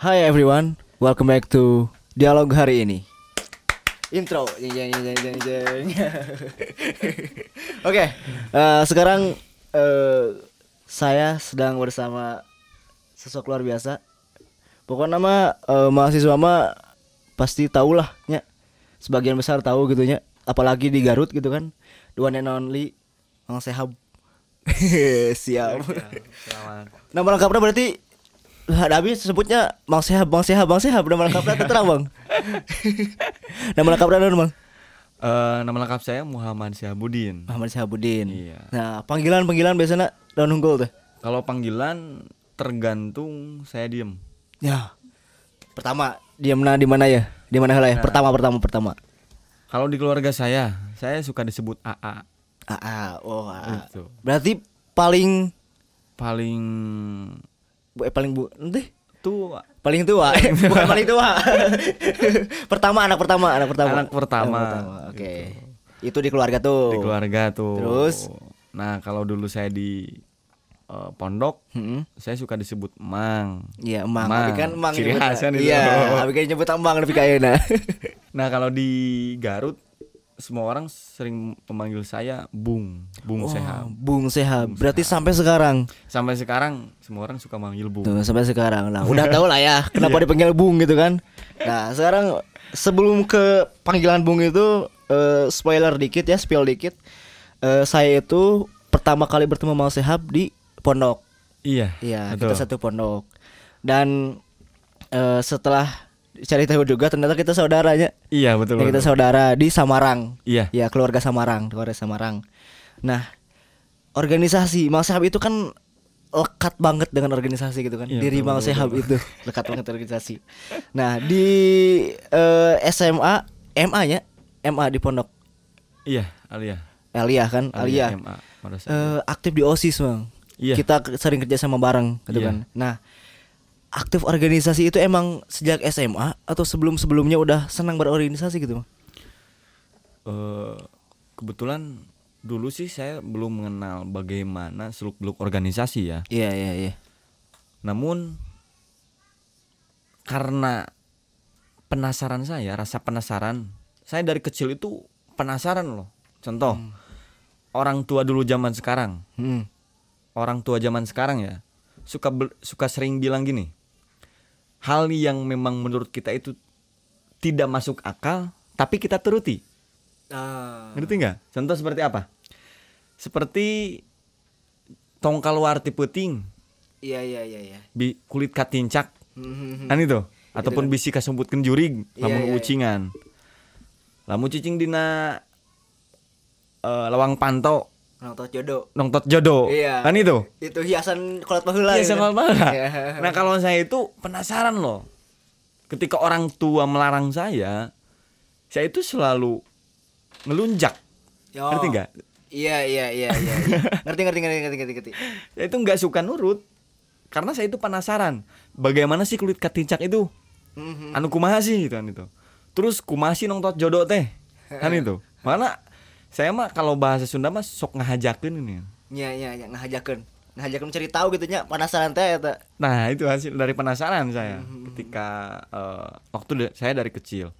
Hi everyone, welcome back to dialog hari ini. Intro. Jeng, jeng, jeng, jeng, jeng. Oke, eh, sekarang eh, saya sedang bersama sosok luar biasa. Pokoknya nama eh, mahasiswa mah pasti tahu lah, nya. Sebagian besar tahu gitu nya. Apalagi di Garut gitu kan. The one and only Mang Sehab. Siap. Nama lengkapnya berarti habis sebutnya Bang Sehab, Bang Sehab, Bang Sehab. Nama lengkapnya terang bang. Nama lengkapnya apa bang? Eh, nama lengkap saya Muhammad Syahabudin. Muhammad Syahabudin. Iya. Nah panggilan panggilan biasanya daun unggul tuh. Kalau panggilan tergantung saya diem. Ya. Pertama diamna di mana ya? Di mana lah ya? Pertama pertama pertama. Kalau di keluarga saya, saya suka disebut AA. AA. Oh AA. Itu. Berarti paling Paling eh, paling bu nanti tua. paling tua Eh, bukan paling tua pertama anak pertama anak pertama Anak pertama. oke itu di keluarga tuh Di keluarga tuh. Terus? Nah, kalau dulu saya di eh, pondok, Mm-mm. saya suka disebut Mang. Iya, emang. Mang. Tapi kan emang Ciri nyebutnya- khas kan itu. Iya, tapi kan nyebut emang lebih kaya nah. Nah, kalau di Garut semua orang sering memanggil saya Bung, Bung Sehab. Bung Sehab. Berarti sampai sekarang. Sampai sekarang semua orang suka manggil Bung. Tuh, sampai sekarang. Nah, udah tahu lah ya kenapa dipanggil Bung gitu kan. Nah, sekarang sebelum ke panggilan Bung itu eh, spoiler dikit ya, spill dikit. Eh, saya itu pertama kali bertemu Mang Sehab di pondok. Iya. Iya, betul. kita satu pondok. Dan eh, setelah cari tahu juga ternyata kita saudaranya. Iya, betul. Ya, kita betul. saudara di Samarang. Iya. Ya, keluarga Samarang, keluarga Samarang. Nah, organisasi Mang Sehab itu kan lekat banget dengan organisasi gitu kan. Iya, Diri Mang Sehab itu lekat banget organisasi. Nah, di eh, SMA, MA-nya, MA di Pondok Iya, Alia. Alia kan, Alia. MA. Madrasah. Eh, aktif di OSIS, Bang. Iya. Kita sering kerja sama bareng gitu Iya. kan. Nah, aktif organisasi itu emang sejak SMA atau sebelum-sebelumnya udah senang berorganisasi gitu? Eh, kebetulan dulu sih saya belum mengenal bagaimana seluk-beluk organisasi ya. Iya, iya, iya. Namun karena penasaran saya, rasa penasaran, saya dari kecil itu penasaran loh. Contoh, orang tua dulu zaman sekarang, Hmm. orang tua zaman sekarang ya suka suka sering bilang gini. Hal yang memang menurut kita itu tidak masuk akal, tapi kita turuti. Ah. Ngerti nggak? Contoh seperti apa? Seperti tongkal warti puting, Iya iya iya iya. bi kulit katincak, Mhm. kan itu? Ataupun bisi kasumputkeun jurig, Iya, lamun iya, iya. ucingan. Lamun cicing dina eh, lawang panto Nonton jodoh. nongtot jodoh. Iya. Kan itu? Itu hiasan kolot. Iya, gitu. sama banget. Iya. Nah, kalau saya itu penasaran loh. Ketika orang tua melarang saya, saya itu selalu ngelunjak. Yo. Ngerti nggak? Iya iya iya iya. iya. ngerti ngerti ngerti ngerti ngerti ngerti. saya itu nggak suka nurut karena saya itu penasaran bagaimana sih kulit katincak itu Mhm. anu kumaha sih gitu kan itu terus kumaha sih nongtot jodoh teh kan itu mana saya mah kalau bahasa Sunda mah sok ngahajakeun ini Iya iya iya ngahajakeun. Ngahajakeun cari tahu gitu nya penasaran teh eta. nah itu hasil dari penasaran saya ketika eh, waktu saya dari kecil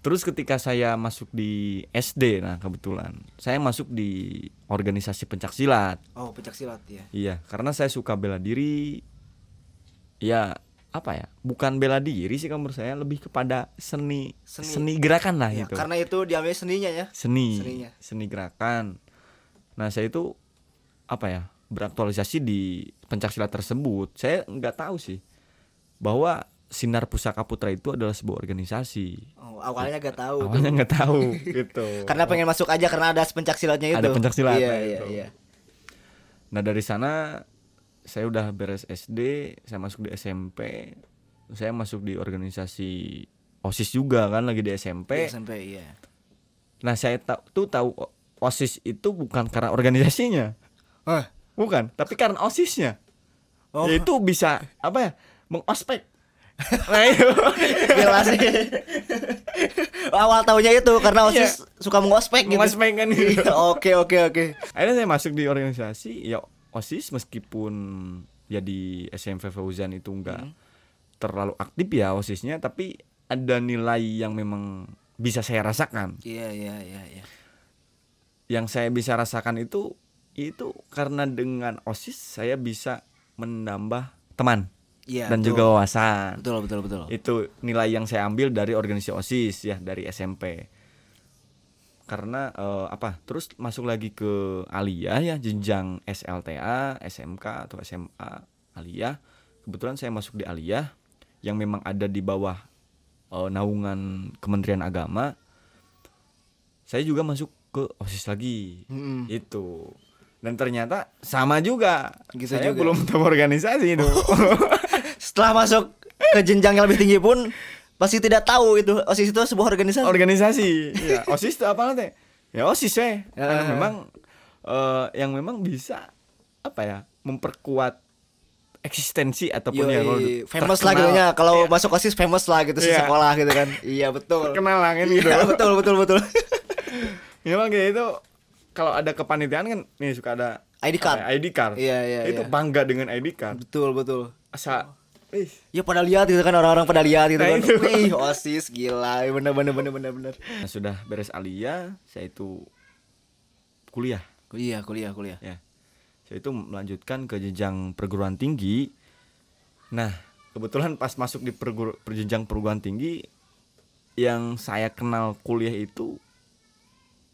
terus ketika saya masuk di SD nah kebetulan saya masuk di organisasi pencak silat Oh, pencak silat ya. Iya, karena saya suka bela diri. Ya, apa ya? Bukan bela diri sih kalau menurut saya, lebih kepada seni Seni. seni, gerakan lah Ya, gitu. karena itu diambil seninya ya. Seni, seninya. seni gerakan. Nah, saya itu apa ya? Beraktualisasi di pencak silat tersebut. Saya nggak tahu sih bahwa Sinar Pusaka Putra itu adalah sebuah organisasi. Oh, awalnya gak tahu. Awalnya nggak tahu gitu. Karena pengen masuk aja karena ada pencak silatnya itu. Ada pencak silat, Iya iya itu. iya. Nah dari sana saya udah beres SD, saya masuk di SMP, saya masuk di organisasi OSIS juga kan lagi di SMP. Di SMP iya. Nah saya ta- tuh tahu OSIS itu bukan karena organisasinya, Hah? bukan, tapi karena OSISnya. Oh. Yaitu bisa apa ya mengospek. nah itu. Gila sih. Awal tahunya itu karena Iya. OSIS suka mengospek gitu. Mengospek kan gitu. Iya, Oke oke oke. Akhirnya saya masuk di organisasi ya OSIS meskipun ya di SMP Fauzan itu enggak terlalu aktif ya osisnya tapi ada nilai yang memang bisa saya rasakan Iya iya iya iya. yang saya bisa rasakan itu itu karena dengan osis saya bisa menambah teman Iya. dan betul. juga wawasan betul betul betul. itu nilai yang saya ambil dari organisasi osis ya dari SMP karena eh, apa terus masuk lagi ke Alia ya jenjang SLTA SMK atau SMA Alia kebetulan saya masuk di Alia yang memang ada di bawah eh, naungan Kementerian Agama. Saya juga masuk ke osis lagi. Mm-mm. itu. Dan ternyata sama juga. Gitu saya juga. belum tahu organisasi itu. Setelah masuk ke jenjang yang lebih tinggi pun pasti tidak tahu itu OSIS itu sebuah organisasi. organisasi ya osis itu apa teh ya osis Ya. memang eh, yang memang bisa apa ya memperkuat eksistensi ataupun ya Yoi, famous lah terkenal. gitu nya kalau masuk OSIS famous lah gitu Iya. sekolah gitu kan. iya betul. lah kan gitu Iya, betul betul betul. memang kayak itu kalau ada kepanitiaan kan nih suka ada ID card. ya, ID card Iya, iya, itu iya. bangga dengan ID card betul betul. asa Ya pada lihat gitu kan orang-orang pada lihat gitu Nah, kan. Wih, OSIS gila. Bener bener bener bener bener. nah, sudah beres alia saya itu kuliah Kuliah, kuliah, kuliah. ya saya itu melanjutkan ke jenjang perguruan tinggi nah kebetulan pas masuk di perguru, perjenjang perguruan tinggi yang saya kenal kuliah itu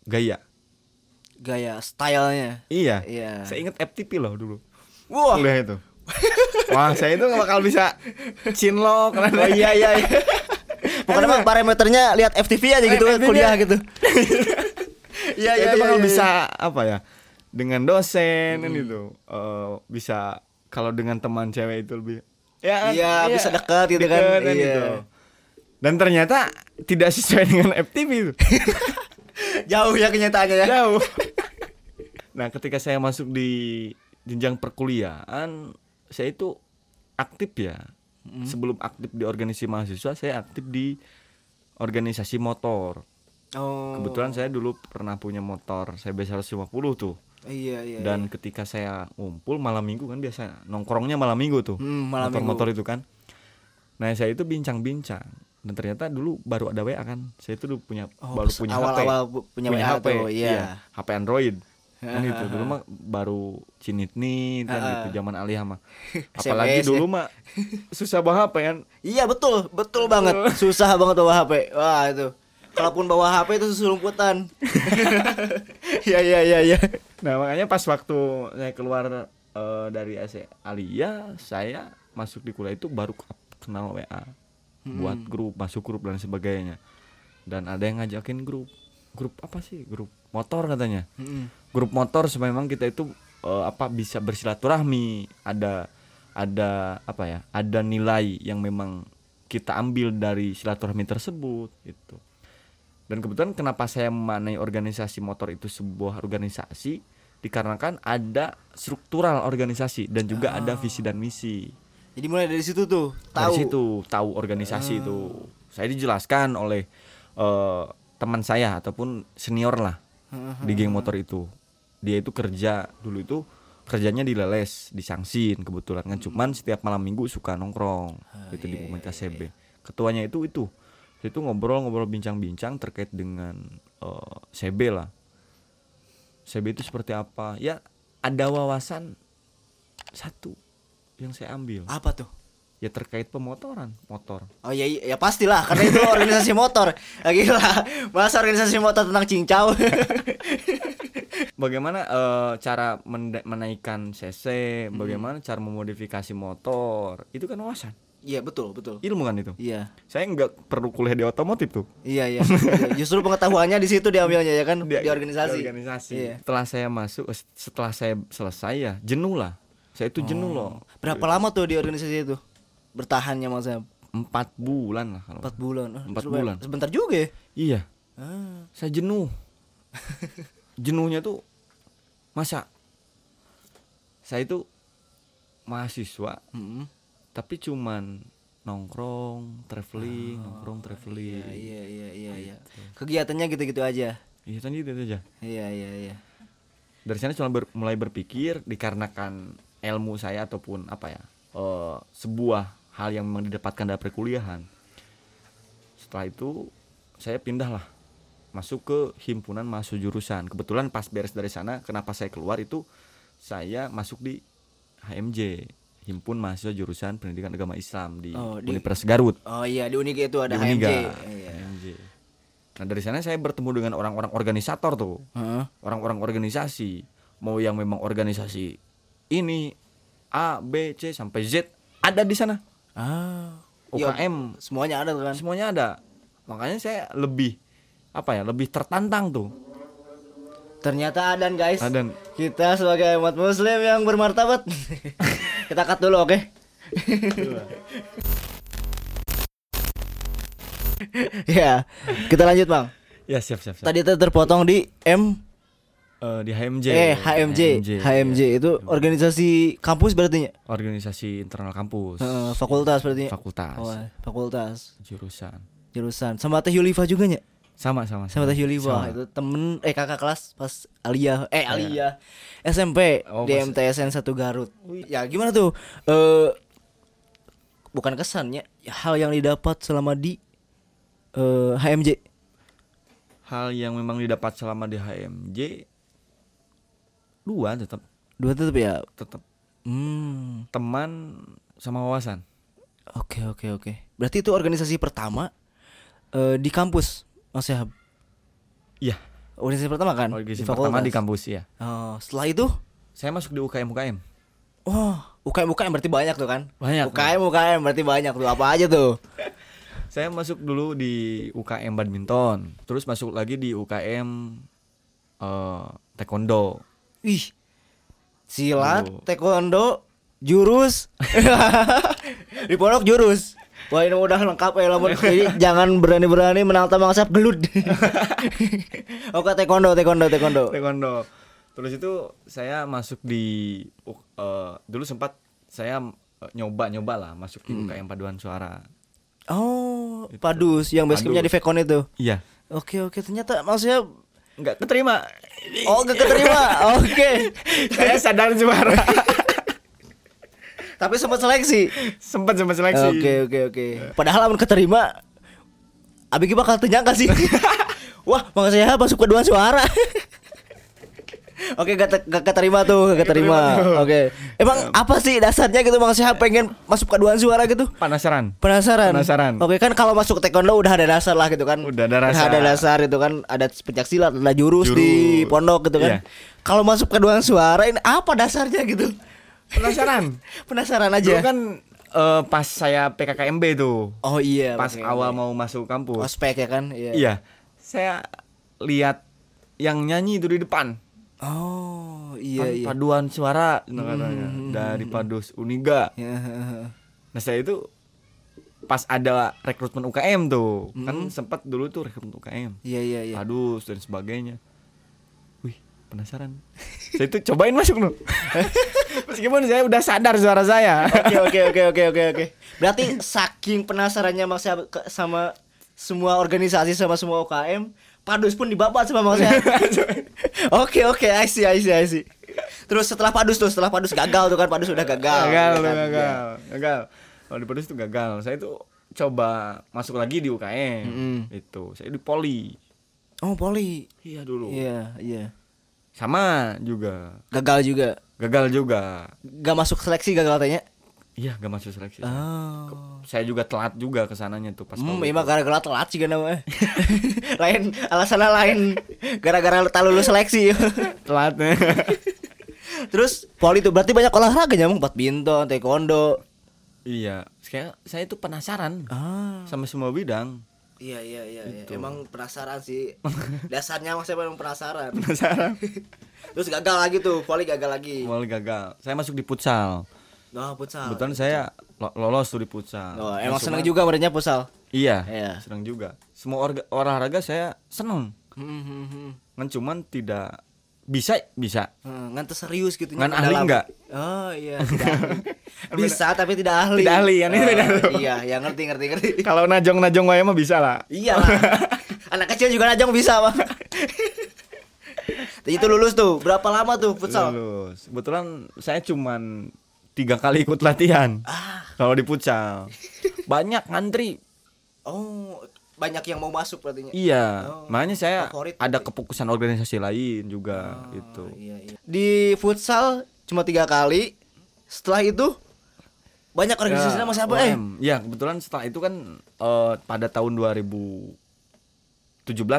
gaya Gaya stylenya. iya Iya. saya ingat FTP loh dulu Wah. kuliah itu wah saya itu gak bakal bisa cinlok karena Oh iya iya. iya. Pokoknya mah parameternya lihat FTV aja gitu -nya. kuliah gitu. Iya iya itu iya, bakal iya, bisa apa ya dengan dosen kan itu eh, bisa kalau dengan teman cewek itu lebih ya kan? Iya, bisa dekat gitu kan. deket Iya. gitu. dan ternyata tidak sesuai dengan FTV itu Jauh ya kenyataannya ya. jauh nah ketika saya masuk di jenjang perkuliahan saya itu aktif ya. Sebelum aktif di organisasi mahasiswa saya aktif di organisasi motor. Oh. kebetulan saya dulu pernah punya motor saya B150 tuh. Iya iya. dan ketika saya ngumpul malam minggu kan biasa nongkrongnya malam minggu tuh. Hmm, malam motor-motor itu kan. Nah saya itu bincang-bincang. Dan ternyata dulu baru ada WA kan. Saya itu dulu punya Oh, baru punya awal-awal HP punya WA tuh, iya. HP Android kan itu dulu mah baru cinit-nit kan gitu zaman alih mah apalagi SMS, dulu mah susah bawa HP kan Iya betul, betul banget. Susah banget bawa HP. Wah itu. Kalaupun bawa HP itu selumputan. Iya iya iya iya. Nah makanya pas waktu saya keluar eh, dari AC Alia, saya masuk di kuliah itu baru ke- kenal WA, buat grup, masuk grup dan sebagainya. Dan ada yang ngajakin grup, grup apa sih? Grup motor katanya. Grup motor supaya memang kita itu eh, apa bisa bersilaturahmi, ada ada apa ya? Ada nilai yang memang kita ambil dari silaturahmi tersebut itu. Dan kebetulan kenapa saya memaknai organisasi motor itu sebuah organisasi dikarenakan ada struktural organisasi dan juga ada visi dan misi. Jadi mulai dari situ tuh Dari tahu. situ tahu organisasi itu. Saya dijelaskan oleh eh, teman saya ataupun senior lah di geng motor itu. Dia itu kerja dulu itu kerjanya di leles, di Sangsin kebetulan kan cuman setiap malam minggu suka nongkrong gitu di komunitas CB. Ketuanya itu itu itu ngobrol-ngobrol bincang-bincang terkait dengan eh, CB lah. CB itu seperti apa? Ya ada wawasan satu yang saya ambil Apa tuh? Ya terkait pemotoran motor Oh iya, iya ya pastilah karena itu organisasi motor. Ya, gila. Masa organisasi motor tentang cincau. bagaimana eh, cara menaikkan cc bagaimana cara memodifikasi motor itu kan wawasan Iya betul betul. ilmu kan itu Iya. saya nggak perlu kuliah di otomotif tuh Iya iya. Justru pengetahuannya di situ diambilnya ya kan di, organisasi. di organisasi. Iya. setelah saya masuk eh, setelah saya selesai ya jenuh lah saya itu jenuh loh Berapa lama tuh di organisasi itu? Bertahannya maksudnya empat bulan lah kalau empat bulan. Oh, Empat sebentar- bulan. Sebentar juga ya. iya Ah. saya jenuh jenuhnya tuh masa saya itu mahasiswa Mm-mm. tapi cuman nongkrong traveling nongkrong traveling Iya iya iya iya. Kegiatannya gitu-gitu aja. iya kan gitu aja Iya iya iya. dari sana cuma ber- mulai berpikir dikarenakan ilmu saya ataupun apa ya eh, sebuah hal yang memang didapatkan dari perkuliahan. Setelah itu saya pindah lah masuk ke himpunan mahasiswa jurusan. Kebetulan pas beres dari sana kenapa saya keluar itu saya masuk di HMJ himpun mahasiswa jurusan pendidikan agama Islam di, Oh, di- Universitas Garut. Oh iya di Uniga itu ada di HMJ. Uniga Iya. HMJ. nah dari sana saya bertemu dengan orang-orang organisator tuh. Orang-orang organisasi. Mau yang memang organisasi ini A B C sampai Z ada di sana Ah. Ya, UKM semuanya ada kan. semuanya ada makanya saya lebih apa ya lebih tertantang tuh Ternyata adan guys. Adan. Kita sebagai umat muslim yang bermartabat. Kita cut dulu oke. ya, kita lanjut bang. ya siap siap, siap. Tadi terpotong di M Eh, di HMJ eh HMJ HMJ itu organisasi kampus berarti ya? organisasi internal kampus. Heeh, fakultas berarti. fakultas. Oh, fakultas. Jurusan. Jurusan. Sama Teh Yulifa juga nya? sama sama Sama Teh Yulifa. Sama. itu temen eh kakak kelas pas Alia eh Alia SMP Oh, di pas- MTSN 1 Garut. Ya gimana tuh? Eh bukan kesannya hal yang didapat selama di eh HMJ. hal yang memang didapat selama di HMJ dua tetap Dua tetap ya. tetap Hmm. teman sama wawasan Oke oke oke. Berarti itu organisasi pertama eh di kampus Mas Syahab. iya Organisasi pertama kan? organisasi Di pertama di kampus ya Oh, setelah itu saya masuk di UKM UKM Wah, UKM UKM berarti banyak tuh kan? Banyak. UKM UKM berarti banyak tuh. Apa aja tuh? saya masuk dulu di UKM badminton terus masuk lagi di UKM eh, taekwondo Ih. Silat, taekwondo, jurus. di pondok jurus. Wah ini udah lengkap ya lamun. Jadi jangan berani-berani menang tamang asap gelut. Oke taekwondo, taekwondo, taekwondo. taekwondo terus itu saya masuk di U- eh, dulu sempat saya eh, nyoba nyoba lah masuk di UKM paduan suara Oh, padus yang basecampnya di. Vekon itu. iya Oke oke ternyata maksudnya nggak keterima oh gak keterima. Oke. saya sadar juara Tapi sempat seleksi. sempat sempat seleksi Oke oke oke. Padahal amun keterima Abi ki bakal nyangka sih. Wah, makasih ya masuk kedua suara. Oke, gak, gak keterima tuh, gak keterima. Oke. Emang apa sih dasarnya gitu Bang Syahab pengen masuk keduaan suara gitu? penasaran Penasaran. Penasaran. Oke, kan kalau masuk taekwondo udah ada dasar lah gitu kan. Udah ada dasar. ada dasar itu kan, ada pencak silat, ada jurus, di Jurus. pondok gitu kan. Iya. Kalau masuk keduaan suara ini apa dasarnya gitu? penasaran Penasaran dulu aja. kan eh, pas saya PKKMB tuh Oh iya, pas oke, awal mau masuk kampus ospek ya kan? Iya. iya saya lihat yang nyanyi itu di depan Oh, iya Kan iya. paduan suara nah, katanya dari Padus Uniga. Ya, Nah saya itu pas ada rekrutmen UKM tuh kan sempat dulu tuh rekrutmen UKM Iya iya iya. Padus dan sebagainya. Wih penasaran. saya itu cobain masuk loh. Meskipun saya udah sadar suara saya. Oke oke oke oke oke oke. Berarti saking penasarannya ke- sama semua organisasi sama semua UKM, Padus pun dibabat sama Mas Syahab. Oke oke, I see I see I see. Terus setelah Padus tuh, setelah Padus gagal tuh kan Padus udah gagal. gagal, ya kan? gagal, gagal. Kalau di Padus itu gagal. Saya itu coba masuk lagi di UKM. Mm-mm. Itu saya di Poli. Oh, poli. Iya dulu. Iya, iya. Sama juga. Gagal juga. Gagal juga. Gak masuk seleksi gagal katanya. Iya, gak masuk seleksi. Oh. Saya juga telat juga ke sananya tuh pas Hmm, Poli emang itu. gara-gara telat sih kan namanya. lain alasannya lain gara-gara tak lulus seleksi. telatnya. Terus poli itu berarti banyak olahraga nyamuk badminton, taekwondo. iya, saya saya itu penasaran Ah. sama semua bidang. Iya iya iya, iya. Itu. emang penasaran sih. Dasarnya mas emang penasaran. Penasaran. Terus gagal lagi tuh, poli gagal lagi. Awal gagal. Saya masuk di futsal. Oh, futsal. Kebetulan saya lo- lolos tuh di futsal. Oh, emang seneng juga merenya futsal. Iya, Iya. senang juga. Semua orga- olahraga saya seneng. Hmm, hmm, hmm. Kan cuman tidak bisa bisa. Hmm, ngantes serius gitu Ngan ahli nggak? Oh iya, tidak ahli. Bisa tapi tidak ahli. Tidak ahli, kan ini Oh, beda. Iya, ya ngerti ngerti ngerti. Kalau najong-najong wae mah bisa lah. Iya lah. Anak kecil juga najong bisa, Bang. Itu lulus tuh. Berapa lama tuh futsal? Lulus. Kebetulan saya cuman tiga kali ikut latihan. Ah, Kalau di futsal banyak ngantri. Oh, banyak yang mau masuk berarti. Iya, Oh, makanya saya favorit ada kefokusan organisasi lain juga itu. Iya, iya. Di futsal cuma tiga kali. Setelah itu banyak organisasinya Ya, masih apa eh? Ya, kebetulan setelah itu kan eh, pada tahun 2017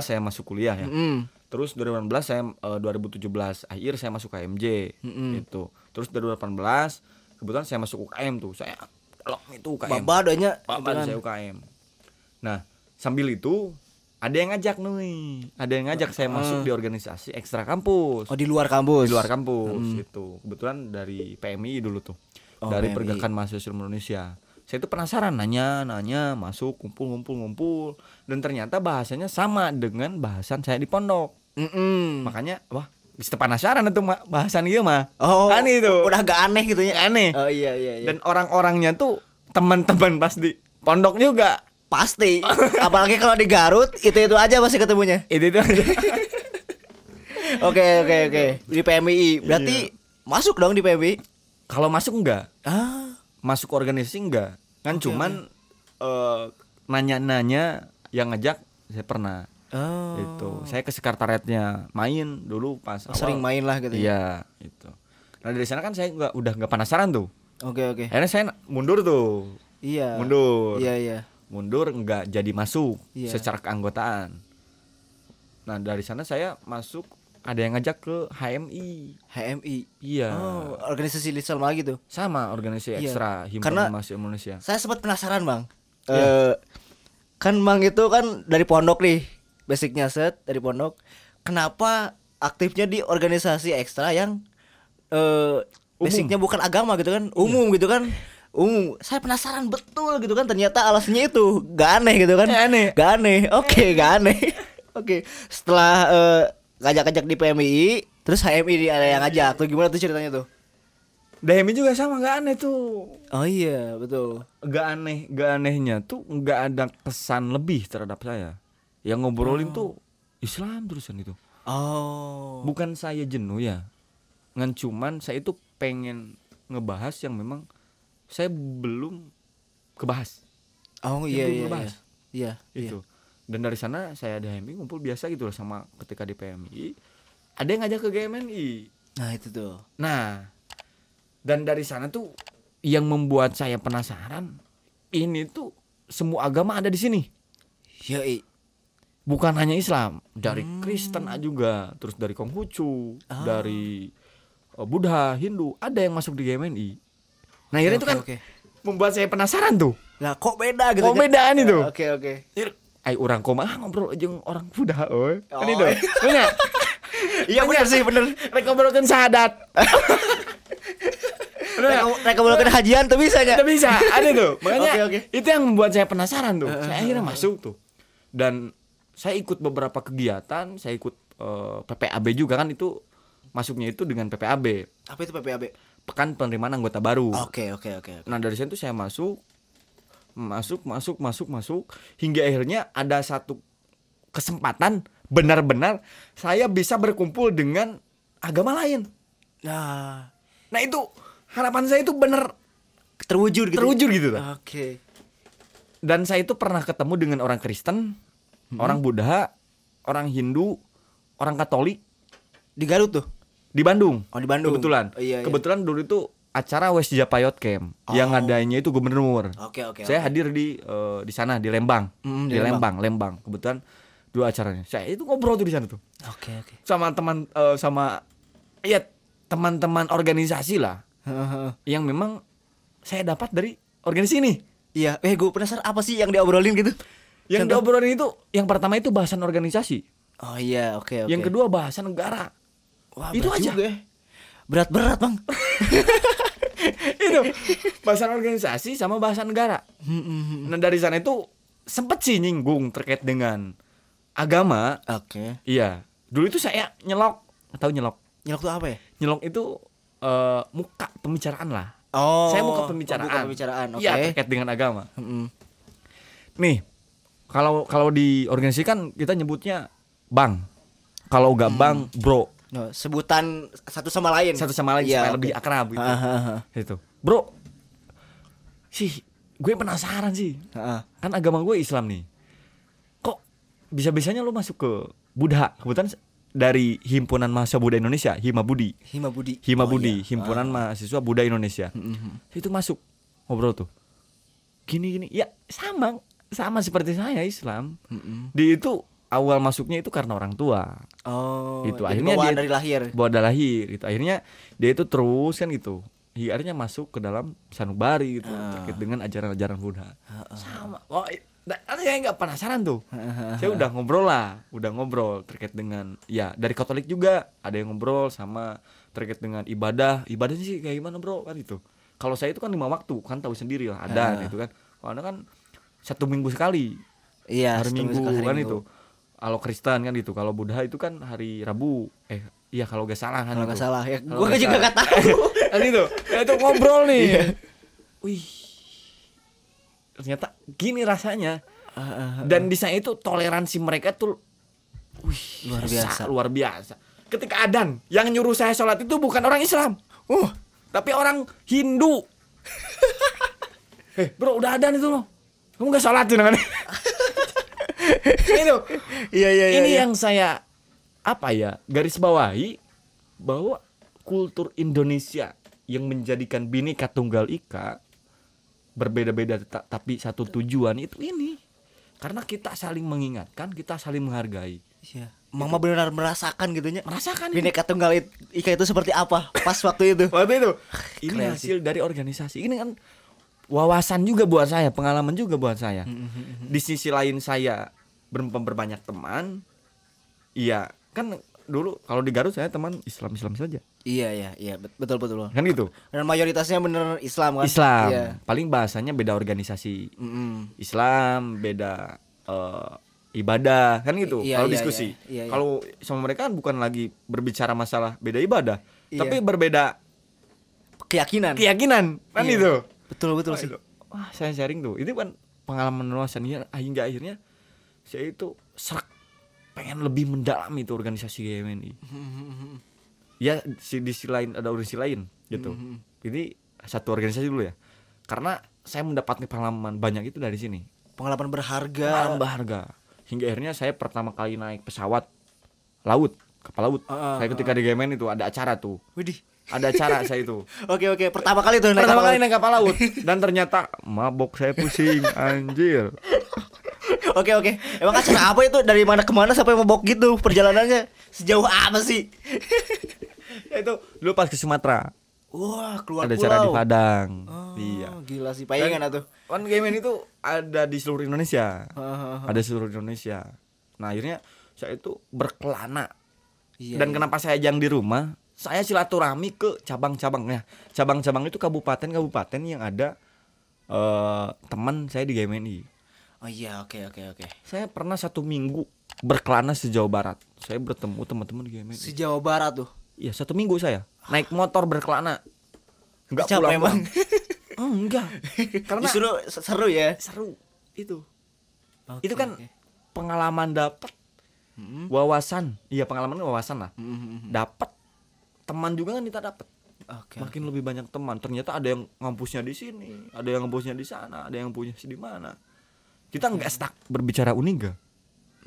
saya masuk kuliah ya. Mm. Terus 2018 saya eh, 2017 akhir saya masuk KMJ Mm-mm. gitu. Terus 2018 kebetulan saya masuk UKM tuh. Saya kalau itu UKM. Baba adanya Pak gitu kan. saya UKM. Nah, sambil itu ada yang ngajak nih. Ada yang ngajak saya masuk di organisasi ekstra kampus. Oh, di luar kampus. Di luar kampus itu. Kebetulan dari PMI dulu tuh. Oh, dari PMI. Pergerakan Mahasiswa Indonesia. Saya itu penasaran nanya, nanya, masuk, kumpul, ngumpul, ngumpul dan ternyata bahasanya sama dengan bahasan saya di pondok. Mm-mm. Makanya wah, bisa penasaran itu bahasan ieu mah. Oh, Aneh itu. Udah agak aneh gitu ya. Aneh. Oh iya iya iya. Dan orang-orangnya tuh teman-teman pas di pondok juga. pasti apalagi kalau di Garut itu itu aja pasti ketemunya. Itu itu Oke oke oke. Di PMI. Berarti masuk dong di PMI. Kalau masuk enggak? Ah. Masuk organisasi enggak? Kan cuman eh, nanya-nanya yang ngajak saya pernah Oh. itu. Saya ke sekretariatnya main dulu pas awal. Sering main lah gitu. ya. Iya, itu. Nah, dari sana kan saya enggak udah enggak penasaran tuh. Oke oke. Akhirnya saya mundur tuh. Iya. Mundur. Iya iya. Mundur enggak jadi masuk Iya. secara keanggotaan. Nah, dari sana saya masuk ada yang ngajak ke HMI. HMI. Iya. Oh, organisasi Lisel lagi tuh. Sama organisasi Iya. ekstra Himpunan Mahasiswa Indonesia. Saya sempat penasaran, Bang. Iya. Eh kan Bang itu kan dari pondok nih. Basicnya set dari pondok. Kenapa aktifnya di organisasi ekstra yang eh basicnya bukan agama gitu kan, umum gitu kan. Umum. Saya penasaran betul gitu kan ternyata alasannya itu gak aneh gitu kan. Eh, aneh. Gak aneh. Oke, gak aneh. Oke. Setelah eh, ngajak-ngajak di PMI, terus HMI di- ada yang ngajak. Tuh gimana tuh ceritanya tuh? DMI juga sama nggak aneh tuh. Oh iya, betul. Nggak aneh, nggak anehnya tuh nggak ada kesan lebih terhadap saya. Yang ngobrolin tuh Islam terusan itu. Oh. Bukan saya jenuh ya. Ngan cuman saya itu pengen ngebahas yang memang saya belum kebahas. Oh Yang iya belum iya. ngebahas. Iya. Iya. itu. Dan dari sana saya di HMI ngumpul biasa gitu loh sama ketika di PMI. Ada yang ngajak ke GMNI. Nah, itu tuh. Nah, dan dari sana tuh yang membuat saya penasaran ini tuh semua agama ada di sini. Yoi. Bukan hanya Islam, dari Hmm. Kristen juga, terus dari Konghucu, Ah. dari uh, Buddha, Hindu, ada yang masuk di GMNI. Nah, akhirnya itu Oke, kan oke. membuat saya penasaran tuh. Lah kok beda gitu? Kok Nya? bedaan itu? Oke oke. Ay orang koma ah, ngobrol aja orang Buddha, oi. Kan Oh. itu. Bener. Iya benar sih benar. Rek syahadat. Mereka boleh hajian tuh bisa nya. Tidak bisa, ada tuh. Makanya Oke, oke. itu yang membuat saya penasaran tuh. Saya akhirnya masuk tuh. Dan saya ikut beberapa kegiatan, saya ikut eh, PPAB juga kan itu masuknya itu dengan PPAB, Apa itu PPAB? Pekan Penerimaan Anggota Baru. Oke oke oke. Nah, dari situ saya masuk masuk masuk masuk masuk hingga akhirnya ada satu kesempatan benar-benar saya bisa berkumpul dengan agama lain. Nah, Nah, itu harapan saya itu benar terwujud gitu. terwujud gitu. Oke. Dan saya itu pernah ketemu dengan orang Kristen, orang Buddha, orang Hindu, orang Katolik Di Garut tuh. di Bandung. Oh, di Bandung. Kebetulan. Oh, iya, iya. Kebetulan dulu itu acara West Japayot Camp yang Oh. adanya itu gubernur. Oke oke. saya oke. hadir di eh, di sana di Lembang. Mm, di di Lembang. Lembang, Kebetulan dua acaranya. Saya itu ngobrol tuh di sana tuh Oke oke. sama teman eh, sama ya teman-teman organisasi lah yang memang saya dapat dari organisasi ini. Iya, eh gue penasaran apa sih yang diobrolin gitu? Yang Contoh? diobrolin itu yang pertama itu bahasan organisasi. Oh iya, oke oke. Yang kedua bahasa negara. Wah, itu aja. juga ya. Berat-berat, Bang. itu bahasan organisasi sama bahasa negara. Nah dari sana itu sempet sih nyinggung terkait dengan agama. Oke. Iya. Dulu itu saya nyelok, tahu nyelok? Nyelok tuh apa ya? Nyelok itu eh, muka pembicaraan lah. Oh. saya muka oh, pembicaraan. buka pembicaraan. Oke. Iya terkait dengan agama. Mm-mm. Nih, kalau kalau di organisasi kan kita nyebutnya bang. Kalau nggak Hmm. bang, bro. No, sebutan satu sama lain. Satu sama lain Iya, supaya lebih akrab gitu. Ah, ah, ah. Itu. Bro. sih gue penasaran sih kan agama gue Islam nih kok bisa bisanya lu masuk ke Buddha kebetulan dari himpunan mahasiswa Buddha Indonesia Hima Budi Hima Budi. Hima Oh, Budi iya. himpunan mahasiswa Buddha Indonesia Mhm. itu masuk ngobrol tuh gini gini ya sama sama seperti saya Islam. Mhm. di itu awal masuknya itu karena orang tua. Oh, Itu, akhirnya bawaan dia- dari lahir. buat dah lahir gitu. Akhirnya dia itu terus kan gitu akhirnya masuk ke dalam sanubari gitu Ah. terkait dengan ajaran-ajaran Buddha. Sama. Oh da- saya nggak penasaran tuh. Saya udah ngobrol lah udah ngobrol terkait dengan ya dari Katolik juga ada yang ngobrol sama terkait dengan ibadah. Ibadahnya sih kayak gimana bro? Kan itu kalau saya itu kan lima waktu kan tahu sendiri lah ada gitu kan. Kalau anda kan satu minggu sekali. Iya, hari minggu sekali hari kan Minggu. itu kalau Kristen kan gitu kalau Buddha itu kan hari Rabu. Eh iya kalau gak salah kan Kalau nggak salah ya, Kalau gue nggak juga nggak tahu. kan itu. Ya itu ngobrol nih. Iya. wih. Ternyata gini rasanya. Ah, dan di sana itu toleransi mereka tuh wih Luar biasa. luar biasa. Ketika adan yang nyuruh saya sholat itu bukan orang Islam. Uh, tapi orang Hindu. Eh bro udah adan itu loh kamu gak sholat tuh namanya itu iya iya iya. ini iya. yang saya apa ya garis bawahi bahwa kultur Indonesia yang menjadikan bineka tunggal ika berbeda-beda tapi satu tujuan itu ini karena kita saling mengingatkan kita saling menghargai Iya. Mama benar merasakan gitunya. merasakan ini Bineka Tunggal I- Ika itu seperti apa pas waktu itu? waktu itu ini Keren hasil dari organisasi ini kan wawasan juga buat saya pengalaman juga buat saya di sisi lain saya ber- berbanyak teman iya kan dulu kalau di Garut saya teman Islam Islam saja Iya iya iya bet- betul betul. kan gitu Dan mayoritasnya bener Islam kan? Islam Iya. paling bahasanya beda organisasi Mm-mm. Islam beda eh, ibadah kan gitu Iya, kalau iya, diskusi iya, iya, iya. kalau sama mereka kan bukan lagi berbicara masalah beda ibadah Iya. tapi berbeda Keyakinan. keyakinan kan Iya. itu Betul betul sih. Wah, saya sharing tuh. Itu kan pengalaman luasan ya, hingga akhirnya saya itu serak pengen lebih mendalami itu organisasi GMNI. Ya si di sisi lain ada organisasi lain gitu. Ini satu organisasi dulu ya. Karena saya mendapatkan pengalaman banyak itu dari sini. Pengalaman berharga. Pengalaman berharga. Hingga akhirnya saya pertama kali naik pesawat laut, kapal laut. Ah, ah, saya ketika di GMN itu ada acara tuh. Widih. Ada acara saya itu. Oke oke, pertama kali tuh naik Pertama kali naik kapal laut dan ternyata mabok saya pusing anjir. Oke oke. Emang acara apa itu dari mana ke mana sampai mabok gitu perjalanannya? Sejauh apa sih? Ya itu dulu pas ke Sumatera Wah, keluar ada pulau. acara di Padang. Oh, Iya. Gila sih, payangan atuh. Kan Gamen itu ada di seluruh Indonesia. Ada seluruh Indonesia. Nah, akhirnya saya itu berkelana. Iya, Dan iya. kenapa saya jang di rumah? Saya silaturahmi ke cabang-cabangnya. Cabang-cabang itu kabupaten-kabupaten yang ada eh teman saya di GMNI. Oh iya, oke oke oke. Saya pernah satu minggu berkelana sejauh barat. Saya bertemu teman-teman di GMNI. Si Jawa Barat tuh. Iya satu minggu saya naik motor berkelana. Enggak Capek pulang emang. Oh, enggak. Karena Justru seru ya. seru itu. Oke, itu kan oke. pengalaman dapat Mm-mm. wawasan. Iya pengalaman wawasan lah. Mm-mm. Dapat teman juga kan kita dapat. Oke. Makin lebih banyak teman. Ternyata ada yang ngampusnya di sini, ada yang ngampusnya di sana, ada yang punya di mana. Kita nggak stuck berbicara Uniga.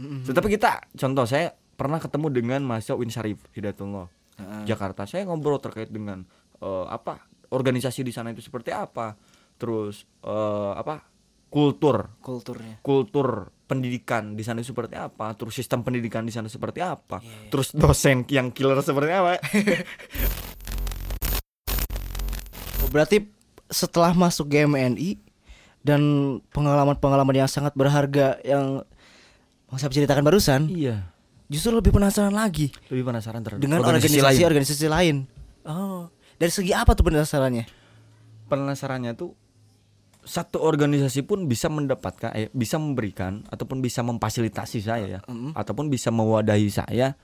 Mm-mm. Tetapi kita contoh saya pernah ketemu dengan mahasiswa Win Syarif Hidayatullah Heeh. Jakarta. Saya ngobrol terkait dengan eh, apa organisasi di sana itu seperti apa, terus eh, apa kultur Kulturnya. kultur pendidikan di sana seperti apa, terus sistem pendidikan di sana seperti apa, Iya, iya. terus dosen yang killer seperti apa. Oh, Berarti setelah masuk GMNI dan pengalaman-pengalaman yang sangat berharga yang saya ceritakan barusan, iya, justru lebih penasaran lagi lebih penasaran terhadap dengan organisasi lain. organisasi-organisasi lain. Oh, dari segi apa tuh penasarannya? Penasarannya tuh satu organisasi pun bisa mendapatkan, eh, bisa memberikan ataupun bisa memfasilitasi saya ya, Mm-mm. ataupun bisa mewadahi saya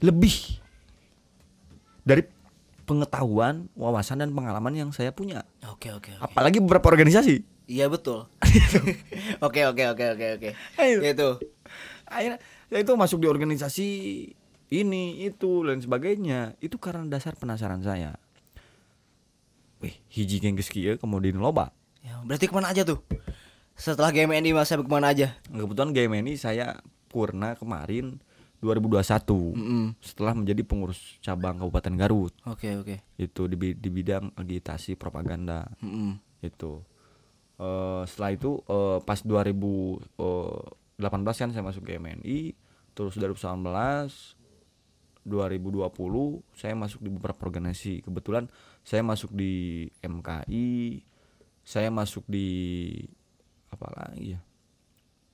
lebih dari pengetahuan, wawasan dan pengalaman yang saya punya. Oke oke. Apalagi beberapa organisasi. Iya betul. Oke oke oke oke oke. Itu. Akhirnya saya itu masuk di organisasi ini itu dan sebagainya itu karena dasar penasaran saya. Wih hiji geng geus kieu kemudian loba Ya, berarti ke mana aja tuh? Setelah GMNI Mas Habib ke mana aja? kebetulan game ini saya purna kemarin 2021 Mm-mm. setelah menjadi pengurus cabang Kabupaten Garut Oke oke. itu di, di bidang agitasi propaganda Mm-mm. itu Eh, setelah itu eh, pas 2018 kan saya masuk GMNI terus 2019 2020 saya masuk di beberapa organisasi kebetulan saya masuk di MKI saya masuk di apa lagi ya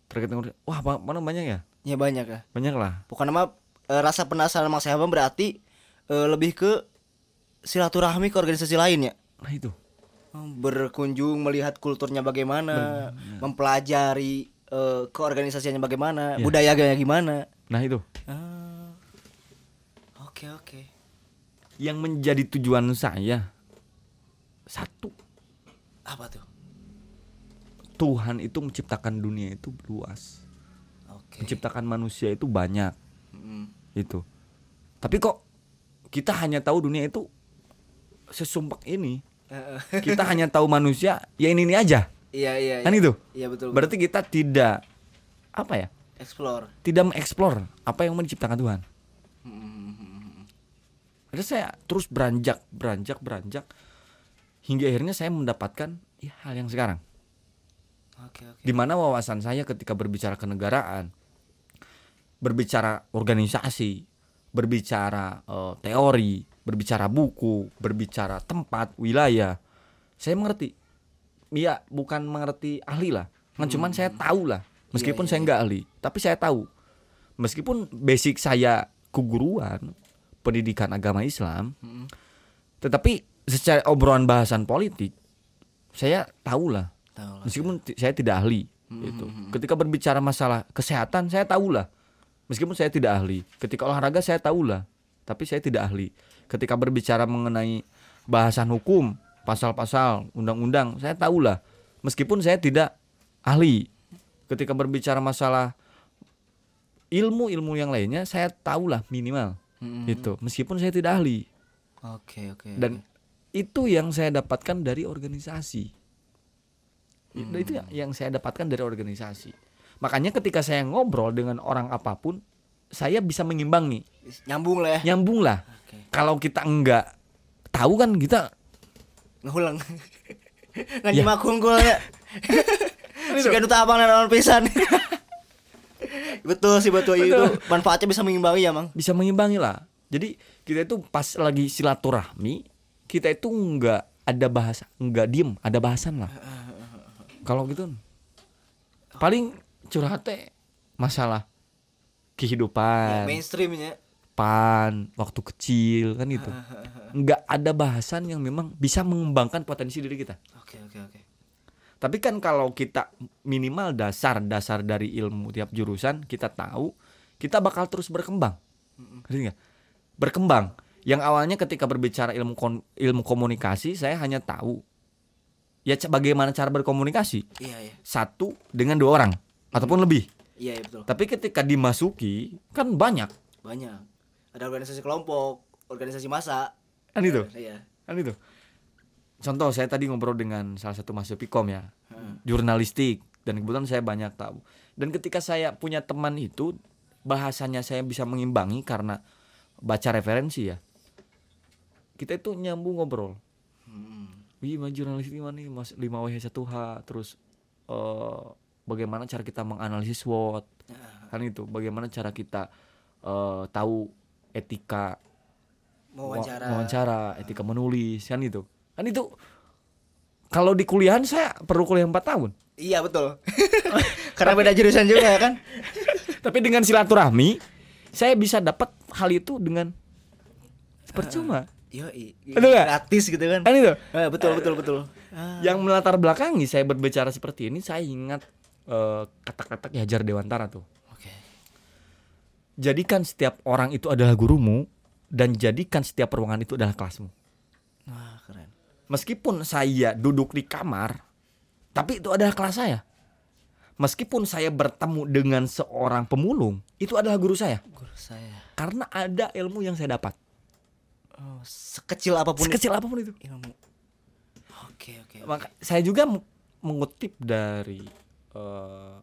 terkait dengan wah mana banyak ya Ya banyak ya. banyak lah Bukan nama eh, rasa penasaran Mas Habib berarti eh, lebih ke silaturahmi ke organisasi lain ya. nah itu Berkunjung melihat kulturnya bagaimana, mempelajari eh, keorganisasiannya bagaimana, Iya. budayanya gimana. nah itu Ah. Oke oke. yang menjadi tujuan saya satu Apa tuh? Tuhan itu menciptakan dunia itu luas Oke. menciptakan manusia itu banyak Mm. itu tapi kok kita hanya tahu dunia itu sesumpak ini kita hanya tahu manusia ya ini ini aja Iya iya. kan iya. itu Iya betul. berarti kita tidak apa ya explore. tidak mengeksplor apa yang mau diciptakan Tuhan Mm. Jadi saya terus beranjak beranjak beranjak hingga akhirnya saya mendapatkan ya, hal yang sekarang Oke oke. di mana wawasan saya ketika berbicara kenegaraan, berbicara organisasi, berbicara eh, teori, berbicara buku, berbicara tempat, wilayah, saya mengerti. Iya, bukan mengerti ahli lah, kan cuman saya tahu lah. Meskipun Iya, saya nggak ahli, tapi saya tahu. Meskipun basic saya keguruan, pendidikan agama Islam, Mm. tetapi secara obrolan bahasan politik, saya tahu lah Tahu lah. meskipun ti- saya tidak ahli itu ketika berbicara masalah kesehatan saya tahu lah meskipun saya tidak ahli ketika olahraga saya tahu lah tapi saya tidak ahli. Ketika berbicara mengenai bahasan hukum pasal-pasal undang-undang saya tahu lah meskipun saya tidak ahli ketika berbicara masalah ilmu-ilmu yang lainnya saya tahu lah minimal Mm. itu meskipun saya tidak ahli Oke oke. dan itu yang saya dapatkan dari organisasi Itu- itu ya- yang saya dapatkan dari organisasi makanya ketika saya ngobrol dengan orang apa pun saya bisa mengimbangi nyambung lah ya. nyambung lah Oke. kalau kita enggak tahu kan kita Ngulang. Ya. Nganyimak unggul ya. Sekian duta abang dan lawan pisan. betul sih betul, itu manfaatnya bisa mengimbangi ya mang. bisa mengimbangi lah. Jadi kita itu pas lagi silaturahmi kita itu enggak ada bahasa enggak diem ada bahasan lah. Kalau gitu paling curhatnya masalah Ya, kehidupan mainstreamnya. pan waktu kecil kan itu nggak ada bahasan yang memang bisa mengembangkan potensi diri kita. Oke oke oke. Tapi kan kalau kita minimal dasar-dasar dari ilmu tiap jurusan kita tahu kita bakal terus berkembang ngerti nggak berkembang yang awalnya ketika berbicara ilmu kon- ilmu komunikasi saya hanya tahu ya bagaimana cara berkomunikasi Iya iya. satu dengan dua orang ataupun lebih Iya iya betul. tapi ketika dimasuki kan banyak Banyak. Ada organisasi kelompok, organisasi masa. kan itu Iya. kan itu contoh saya tadi ngobrol dengan salah satu mahasiswa Pikom ya. Heeh. jurnalistik. Dan kebetulan saya banyak tahu. Dan ketika saya punya teman itu bahasanya saya bisa mengimbangi karena baca referensi ya. Kita itu nyambung ngobrol. Hmm. Wih, mas jurnalistik mana nih? Mas 5 WH 1H terus eh bagaimana cara kita menganalisis SWOT? Kan itu bagaimana cara kita eh tahu etika wawancara. Wa- wawancara, etika menulis kan itu. Kan itu kalau di kuliahan saya perlu kuliah 4 tahun. Iya betul. Karena beda jurusan juga kan. Tapi dengan silaturahmi saya bisa dapat hal itu dengan percuma. Yo, Betul nggak? gratis gitu kan. Kan itu. Eh, betul betul betul. Ah. Yang melatar belakangi saya berbicara seperti ini saya ingat eh, kata-kata Ki Hajar Dewantara tuh. Oke. Jadikan setiap orang itu adalah gurumu dan jadikan setiap ruangan itu adalah kelasmu. Meskipun saya duduk di kamar, tapi itu adalah kelas saya. Meskipun saya bertemu dengan seorang pemulung, itu adalah guru saya. Guru saya. Karena ada ilmu yang saya dapat. Oh, sekecil apa pun Sekecil apa pun itu. ilmu. Oke oke. Maka saya juga mengutip dari eh,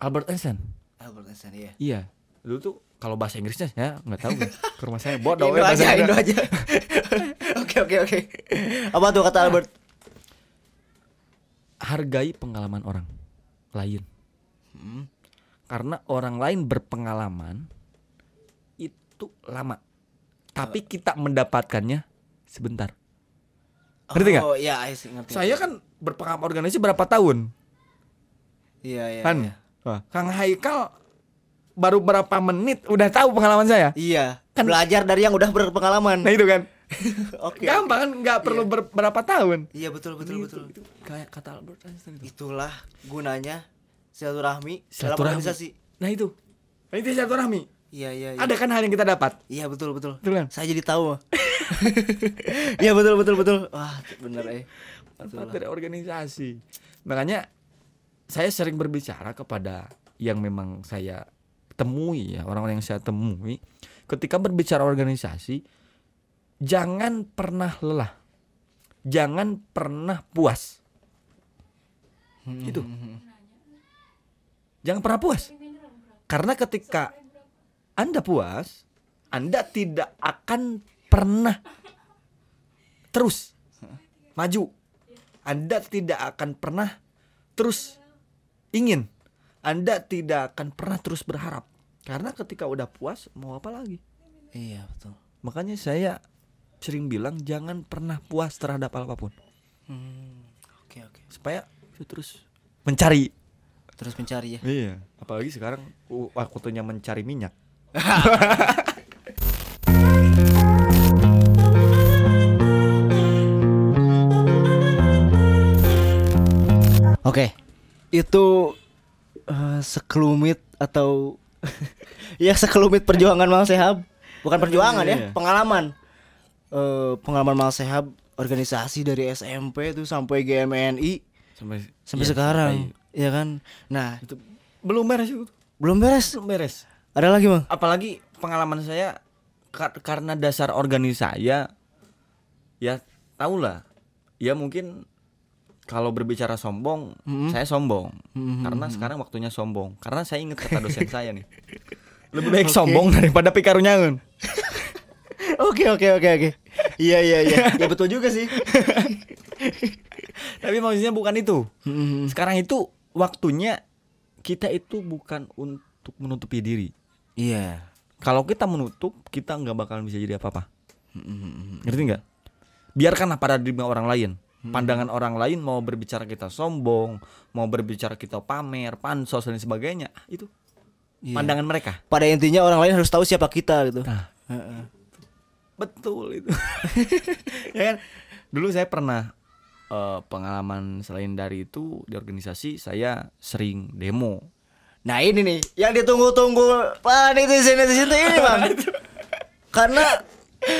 Albert Einstein. Albert Einstein ya. Iya. Dulu tuh kalau bahasa Inggrisnya ya nggak tahu ke rumah saya bodoh Indo ya bahasa aja, Indo aja. Oke oke oke. Apa tuh kata Albert? Hargai pengalaman orang lain. Hmm. Karena orang lain berpengalaman itu lama. Tapi kita mendapatkannya sebentar. Ngerti nggak? Oh iya, ngerti. Saya kan berpengalaman organisasi berapa tahun? Iya iya. kan? Iya. Kang Haikal baru berapa menit udah tahu pengalaman saya. Iya. Belajar dari yang udah berpengalaman. Nah itu kan. Oke. Gampang kan nggak perlu ber- berapa tahun. Iya betul betul Itu- betul. itu kayak kata Albert Einstein itu. Itulah gunanya silaturahmi dalam Silaturahmi. organisasi. Nah itu. Nah, itu silaturahmi. Iya iya. iya. Ada kan hal yang kita dapat. Iya betul betul. Betul kan? Saya jadi tahu. Iya betul betul betul. Wah bener eh. Manfaat dari organisasi. Makanya saya sering berbicara kepada yang memang saya temui ya orang-orang yang saya temui ketika berbicara organisasi jangan pernah lelah. Jangan pernah puas. Itu. Jangan pernah puas. Karena ketika anda puas anda tidak akan pernah terus maju. Anda tidak akan pernah terus ingin. Anda tidak akan pernah terus berharap karena ketika udah puas mau apa lagi Iya betul. makanya saya sering bilang jangan pernah puas terhadap apa pun Hmm, Oke oke. supaya itu terus mencari Terus mencari ya. iya apalagi sekarang uh, waktunya mencari minyak Oke. Itu eh, sekelumit atau ya sekelumit perjuangan Mang Sehab. Bukan perjuangan Iya. ya, pengalaman. Eh, pengalaman Mang Sehab organisasi dari SMP itu sampai GMNI sampai sampai iya, sekarang. sampai- Ya kan? Nah, itu belum beres itu belum beres. belum beres Ada lagi, Bang? apalagi pengalaman saya kar- karena dasar organisasi saya ya tau lah ya mungkin kalau berbicara sombong Mm-mm. saya sombong Mm-mm. karena sekarang waktunya sombong karena saya ingat kata dosen saya nih lebih baik sombong daripada pikarunyangun Oke, oke, oke, oke. Iya, iya, iya. Ya betul juga sih. tapi maksudnya bukan itu Hmm. sekarang itu waktunya kita itu bukan untuk menutupi diri Iya. kalau kita menutup kita nggak bakalan bisa jadi apa-apa ngerti nggak biarkanlah paradigma orang lain pandangan orang lain mau berbicara kita sombong mau berbicara kita pamer pansos dan sebagainya. Itu Iya. pandangan mereka. Pada intinya orang lain harus tahu siapa kita gitu. nah. Betul itu. Ya kan? Dulu saya pernah eh, pengalaman selain dari itu di organisasi saya sering demo. Nah ini nih yang ditunggu-tunggu Pak netizen netizen ini bang. Karena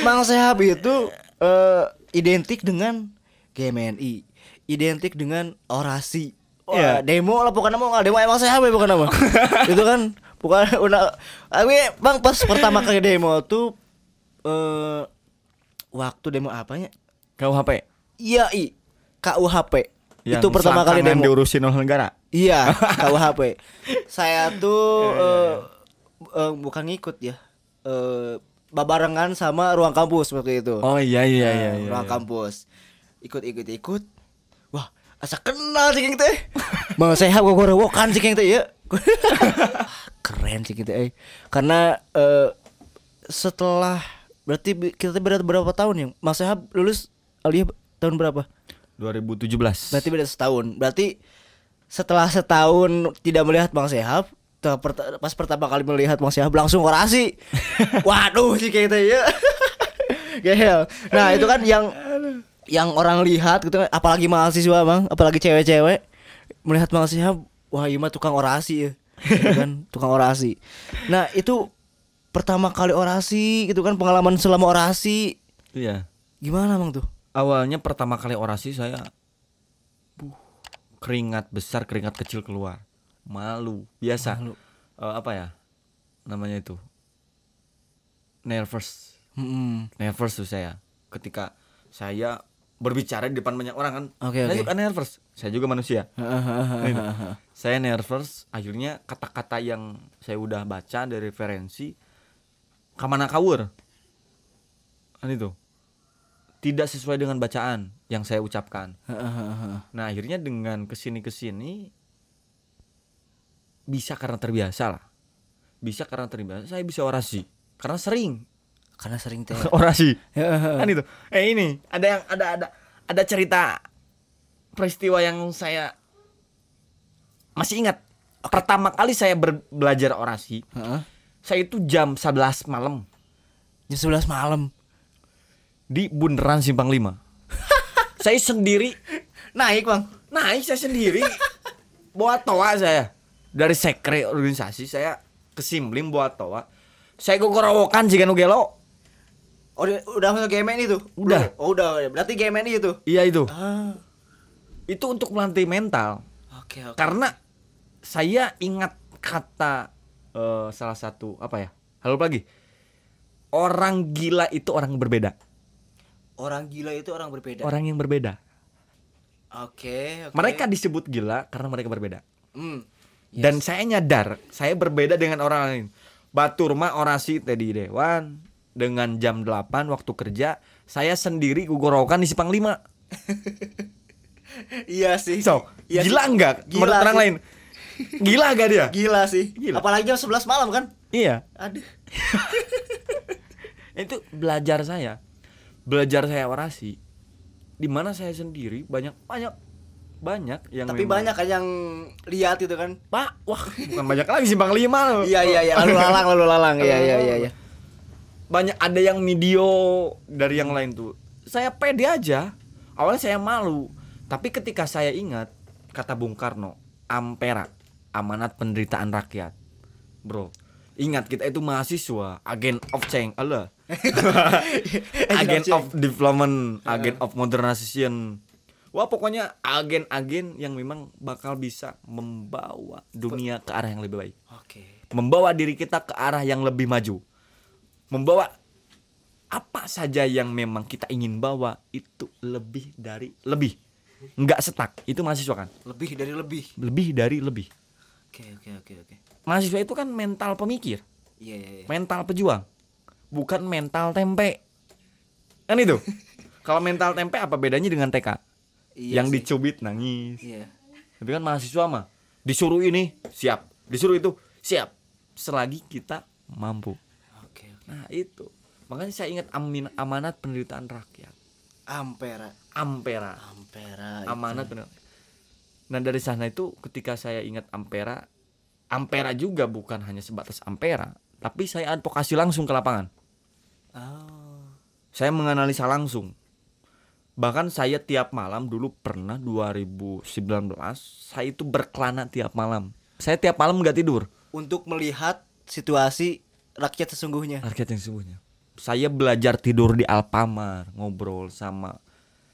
Mang Sehab itu eh, identik dengan GMNI, identik dengan orasi. Wah, Iya. demo lah bukan nama nggak demo emang Sehab ya bukan nama. itu kan bukan udah. Tapi bang pas pertama kali demo tuh eh waktu demo apanya? KUHP Iya i KUHP. yang itu pertama kali demo. diurusin oleh negara Iya, KUHP. Saya tuh eh, eh, bukan ngikut ya. Eh babarengan sama ruang kampus waktu itu. oh iya iya Nah, iya, iya, ruang iya. kampus. Ikut ikut ikut. Wah, asa kenal sih teh. Mau sehat gua rewokan sih teh ya. Keren sih gitu eh. Karena eh, setelah berarti kita berada berapa tahun ya? Mas Sehab lulus Alia tahun berapa? 2017 Berarti beda setahun. Berarti setelah setahun tidak melihat Bang Sehab, pas pertama kali melihat Bang Sehab langsung orasi. Waduh sih kayak gitu ya. Gehel. Nah, itu kan yang yang orang lihat gitu kan, apalagi mahasiswa Bang, apalagi cewek-cewek melihat Sehab, wah iya mah tukang orasi ya. Gitu kan, tukang orasi. Nah, itu pertama kali orasi gitu kan pengalaman selama orasi iya gimana Bang tuh? awalnya pertama kali orasi saya buh, keringat besar keringat kecil keluar malu biasa Malu. Eh, apa ya namanya itu nervous Mm-mm. nervous tuh saya ketika saya berbicara di depan banyak orang kan. Oke, saya oke. suka nervous. Saya juga manusia. Nah, itu. saya nervous, akhirnya kata-kata yang saya udah baca dari referensi kamana kawur. Kan itu. Tidak sesuai dengan bacaan yang saya ucapkan. Nah, akhirnya dengan ke sini ke sini bisa karena terbiasa lah. Bisa karena terbiasa. Saya bisa orasi karena sering Karena sering teh. orasi. kan itu. Eh ini ada yang ada ada ada cerita peristiwa yang saya masih ingat. Pertama kali saya ber- belajar orasi, Heeh. saya itu jam 11 malam Jam 11 malam. di Bundaran Simpang 5. saya sendiri Naik, Bang. naik saya sendiri bawa toa saya dari sekre organisasi saya ke Simlim bawa toa. Saya gogorowokan jika nu gelo. Oh, udah masuk GMN itu? Udah. Oh, udah. Berarti GMN itu. Iya itu. Ah. Itu untuk melatih mental. Oke, oke. Karena saya ingat kata eh, salah satu apa ya? Halo lagi. Orang gila itu orang berbeda. Orang gila itu orang berbeda. Orang yang berbeda. Oke, oke. Mereka disebut gila karena mereka berbeda. Hmm. Dan saya nyadar saya berbeda dengan orang lain. Batur mah orasi tadi dewan dengan jam 8 waktu kerja saya sendiri gugorokan di Sipang 5. Iya sih. So, Iya gila sih. enggak? Gila Menurut orang sih. lain. Gila gak dia? Gila sih. Gila. Apalagi jam 11 malam kan? Iya. Aduh. itu belajar saya belajar saya orasi di mana saya sendiri banyak banyak banyak yang Tapi memang- banyak kan yang lihat itu kan. pak wah bukan banyak lagi simpang lima loh Iya iya iya, lalu lalang lalu lalang. Iya iya iya iya. Banyak ada yang video dari yang lain tuh. Saya pede aja. Awalnya saya malu. Tapi ketika saya ingat kata Bung Karno ampera amanat penderitaan rakyat. Bro ingat kita itu mahasiswa agen of change Allah agen of development agen of modernization. Wah pokoknya agen-agen yang memang bakal bisa membawa dunia ke arah yang lebih baik. Oke. membawa diri kita ke arah yang lebih maju membawa apa saja yang memang kita ingin bawa itu lebih dari lebih nggak setak itu mahasiswa kan Lebih dari lebih. lebih dari lebih Oke oke oke oke. mahasiswa itu kan mental pemikir Iya iya iya. mental pejuang bukan mental tempe kan itu kalau mental tempe apa bedanya dengan TK Iya yang sih. dicubit nangis Iya. tapi kan mahasiswa mah disuruh ini siap disuruh itu siap selagi kita mampu. Nah itu makanya saya ingat amin, amanat penderitaan rakyat Ampera. Ampera Ampera. amanat penderitaan. Nah dari sana itu ketika saya ingat Ampera Ampera juga bukan hanya sebatas Ampera tapi saya advokasi langsung ke lapangan Oh. saya menganalisa langsung bahkan saya tiap malam dulu pernah 2019 saya itu berkelana tiap malam saya tiap malam nggak tidur Untuk melihat situasi rakyat sesungguhnya. rakyat yang sesungguhnya saya belajar tidur di Alpamar ngobrol sama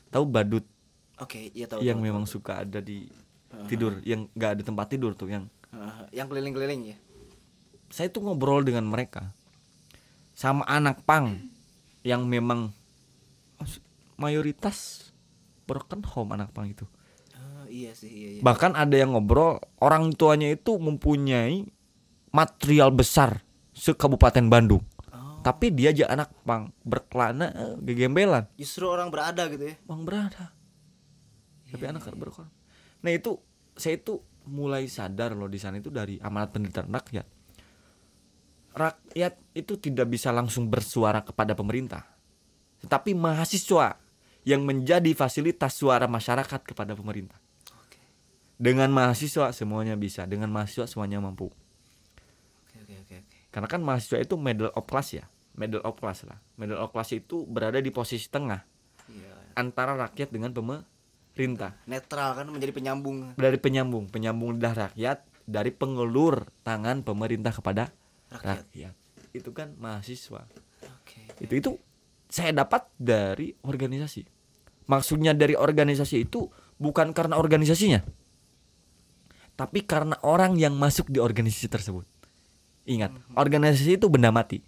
tahu badut Oke, iya tahu. yang tahu, memang tahu. suka ada di tidur yang nggak ada tempat tidur tuh yang Ah, yang keliling-keliling ya. saya tuh ngobrol dengan mereka sama anak pang yang memang mayoritas broken home anak pang itu Oh, iya sih, iya iya. bahkan ada yang ngobrol orang tuanya itu mempunyai material besar se Kabupaten Bandung Oh, tapi dia aja anak pang berkelana eh, gegembelan justru orang berada gitu ya. Bang berada. Tapi anak berkorban. Nah itu saya itu mulai sadar loh di sana itu dari amanat penderitaan rakyat. Rakyat itu tidak bisa langsung bersuara kepada pemerintah. Tetapi mahasiswa yang menjadi fasilitas suara masyarakat kepada pemerintah. Dengan mahasiswa semuanya bisa, dengan mahasiswa semuanya mampu. Oke oke oke oke. Karena kan mahasiswa itu middle of class ya. Middle of class lah. Middle of class itu berada di posisi tengah Iya. antara rakyat dengan pemerintah. Netral kan menjadi penyambung dari penyambung penyambung lidah rakyat dari pengelur tangan pemerintah kepada rakyat. rakyat itu kan mahasiswa Oke. itu itu saya dapat dari organisasi maksudnya dari organisasi itu bukan karena organisasinya tapi karena orang yang masuk di organisasi tersebut ingat organisasi itu benda mati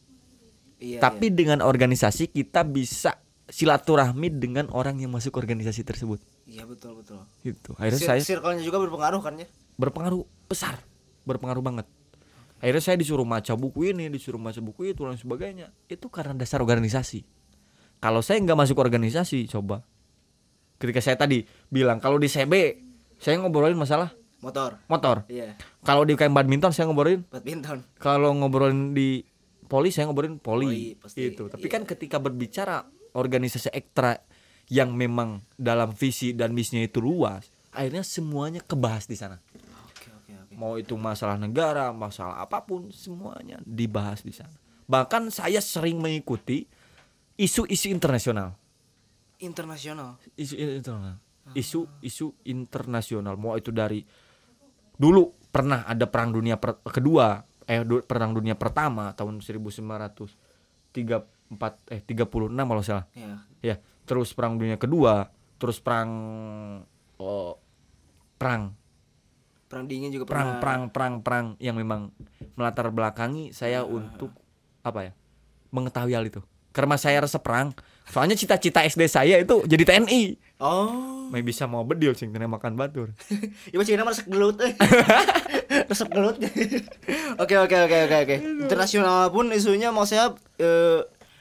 Iya. tapi dengan organisasi kita bisa silaturahmi dengan orang yang masuk organisasi tersebut. Iya betul betul. Gitu. Akhirnya Sir- saya circle-nya juga berpengaruh kan ya? berpengaruh besar, berpengaruh banget. Akhirnya saya disuruh baca buku ini, disuruh baca buku itu dan sebagainya. Itu karena dasar organisasi. Kalau saya nggak masuk organisasi, coba. Ketika saya tadi bilang kalau di CB saya ngobrolin masalah Motor. motor. Iya. Kalau di UKM badminton saya ngobrolin Badminton. kalau ngobrolin di poli saya ngobrolin poli, Poli, pasti. itu tapi Iya. kan ketika berbicara organisasi ekstra yang memang dalam visi dan misinya itu luas akhirnya semuanya kebahas di sana Oke oke oke. mau itu masalah negara masalah apa pun semuanya dibahas di sana bahkan saya sering mengikuti isu-isu internasional Internasional. isu internasional isu isu internasional mau itu dari dulu pernah ada perang dunia per- kedua eh du- perang dunia pertama tahun 1934 eh 36 kalau salah Iya. ya terus perang dunia kedua terus perang oh, perang Perang dingin juga perang pernah. perang perang perang yang memang melatar belakangi saya untuk apa ya mengetahui hal itu karena saya rasa perang soalnya cita-cita SD saya itu jadi TNI Oh. May bisa mau bedil sing kena makan batur. Ya masih nama resep gelut resep gelut. Oke oke oke oke oke. Internasional pun isunya mau saya eh,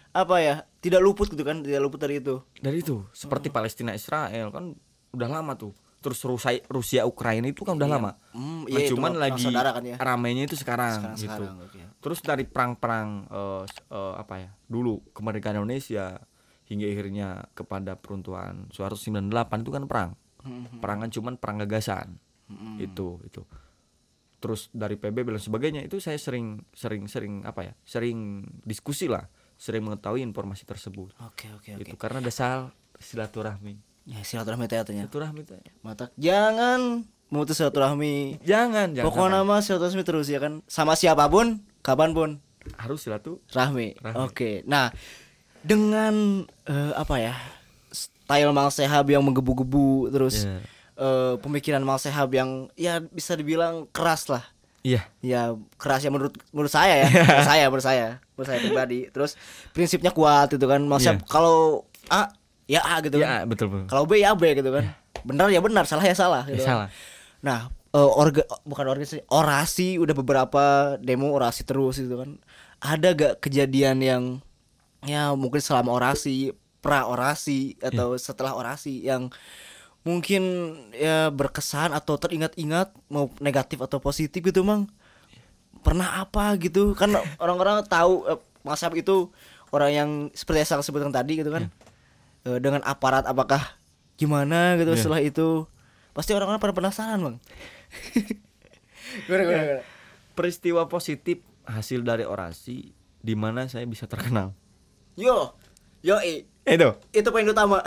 apa ya? Tidak luput gitu kan, tidak luput dari itu. Dari itu seperti Palestina Israel kan udah lama tuh. Terus Rusia Rusia Ukraina itu kan udah lama. Hmm, Nah, iya, itu cuman perang lagi kan ya. ramainya itu sekarang, Sekarang gitu. sekarang oke. Terus dari perang-perang eh, s- eh, apa ya? Dulu kemerdekaan Indonesia hingga akhirnya kepada peruntuhan Soeharto 98 itu kan perang. Hmm, Perangan cuman perang gagasan. Itu itu. Terus dari PB dan sebagainya itu saya sering sering sering apa ya? Sering diskusi lah, sering mengetahui informasi tersebut. Oke oke oke. Itu karena dasar silaturahmi. Ya silaturahmi teh atunya. Silaturahmi. Mata jangan memutus silaturahmi. Jangan, jangan. Pokoknya mah silaturahmi terus ya kan. Sama siapa pun, kapan pun. harus silaturahmi. Rahmi. Rahmi. Oke. Nah, dengan eh, apa ya? Style Mang Sehab yang menggebu-gebu terus Iya. eh, pemikiran Mang Sehab yang ya bisa dibilang keras lah. Iya. Ya keras ya menurut menurut saya ya. menurut saya, menurut saya, menurut saya pribadi. Terus prinsipnya kuat itu kan. Sehab Iya. kalau A ya A gitu kan. Iya, betul betul. Kalau B ya B gitu kan. Benar ya benar, salah ya salah Ya, gitu kan. salah. Nah, eh, orga bukan organisasi, orasi udah beberapa demo orasi terus gitu kan. Ada gak kejadian yang ya mungkin selama orasi, pra orasi atau setelah orasi yang mungkin ya berkesan atau teringat-ingat mau negatif atau positif gitu, Mang? Pernah apa gitu? Kan orang-orang tahu eh, Mas Syaf itu orang yang seperti yang saya sebutkan tadi gitu kan. Eh, dengan aparat apakah gimana gitu Iya. setelah itu pasti orang-orang pada penasaran bang gimana, gimana, gimana? Peristiwa positif hasil dari orasi di mana saya bisa terkenal. Yo yo i. Itu. itu poin utama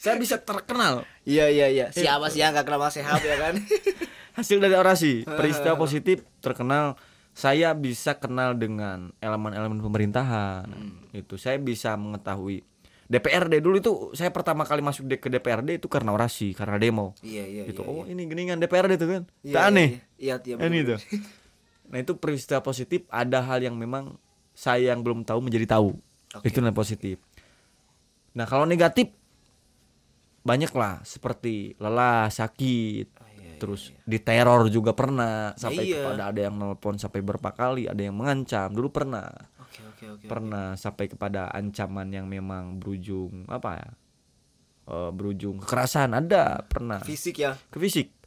Saya bisa terkenal iya iya iya siapa sih yang gak kenal Mas Sehab ya kan hasil dari orasi. Peristiwa positif terkenal saya bisa kenal dengan elemen-elemen pemerintahan. Itu saya bisa mengetahui DPRD dulu itu saya pertama kali masuk ke DPRD itu karena orasi, karena demo. iya iya gitu. iya, oh, iya. ini geningan DPRD itu kan. Iya, Tak aneh. iya iya, iya Kan betul. itu. Nah itu peristiwa positif ada hal yang memang saya yang belum tahu menjadi tahu. Oke. Itu yang positif. Nah kalau negatif banyak lah seperti lelah, sakit, Oh, iya, terus diteror juga pernah. Sampai iya. kepada ada yang nelpon sampai berapa kali, ada yang mengancam. Dulu pernah, oke oke oke pernah sampai kepada ancaman yang memang berujung apa ya, Eh, berujung kekerasan. Ada pernah. Fisik ya? Ke fisik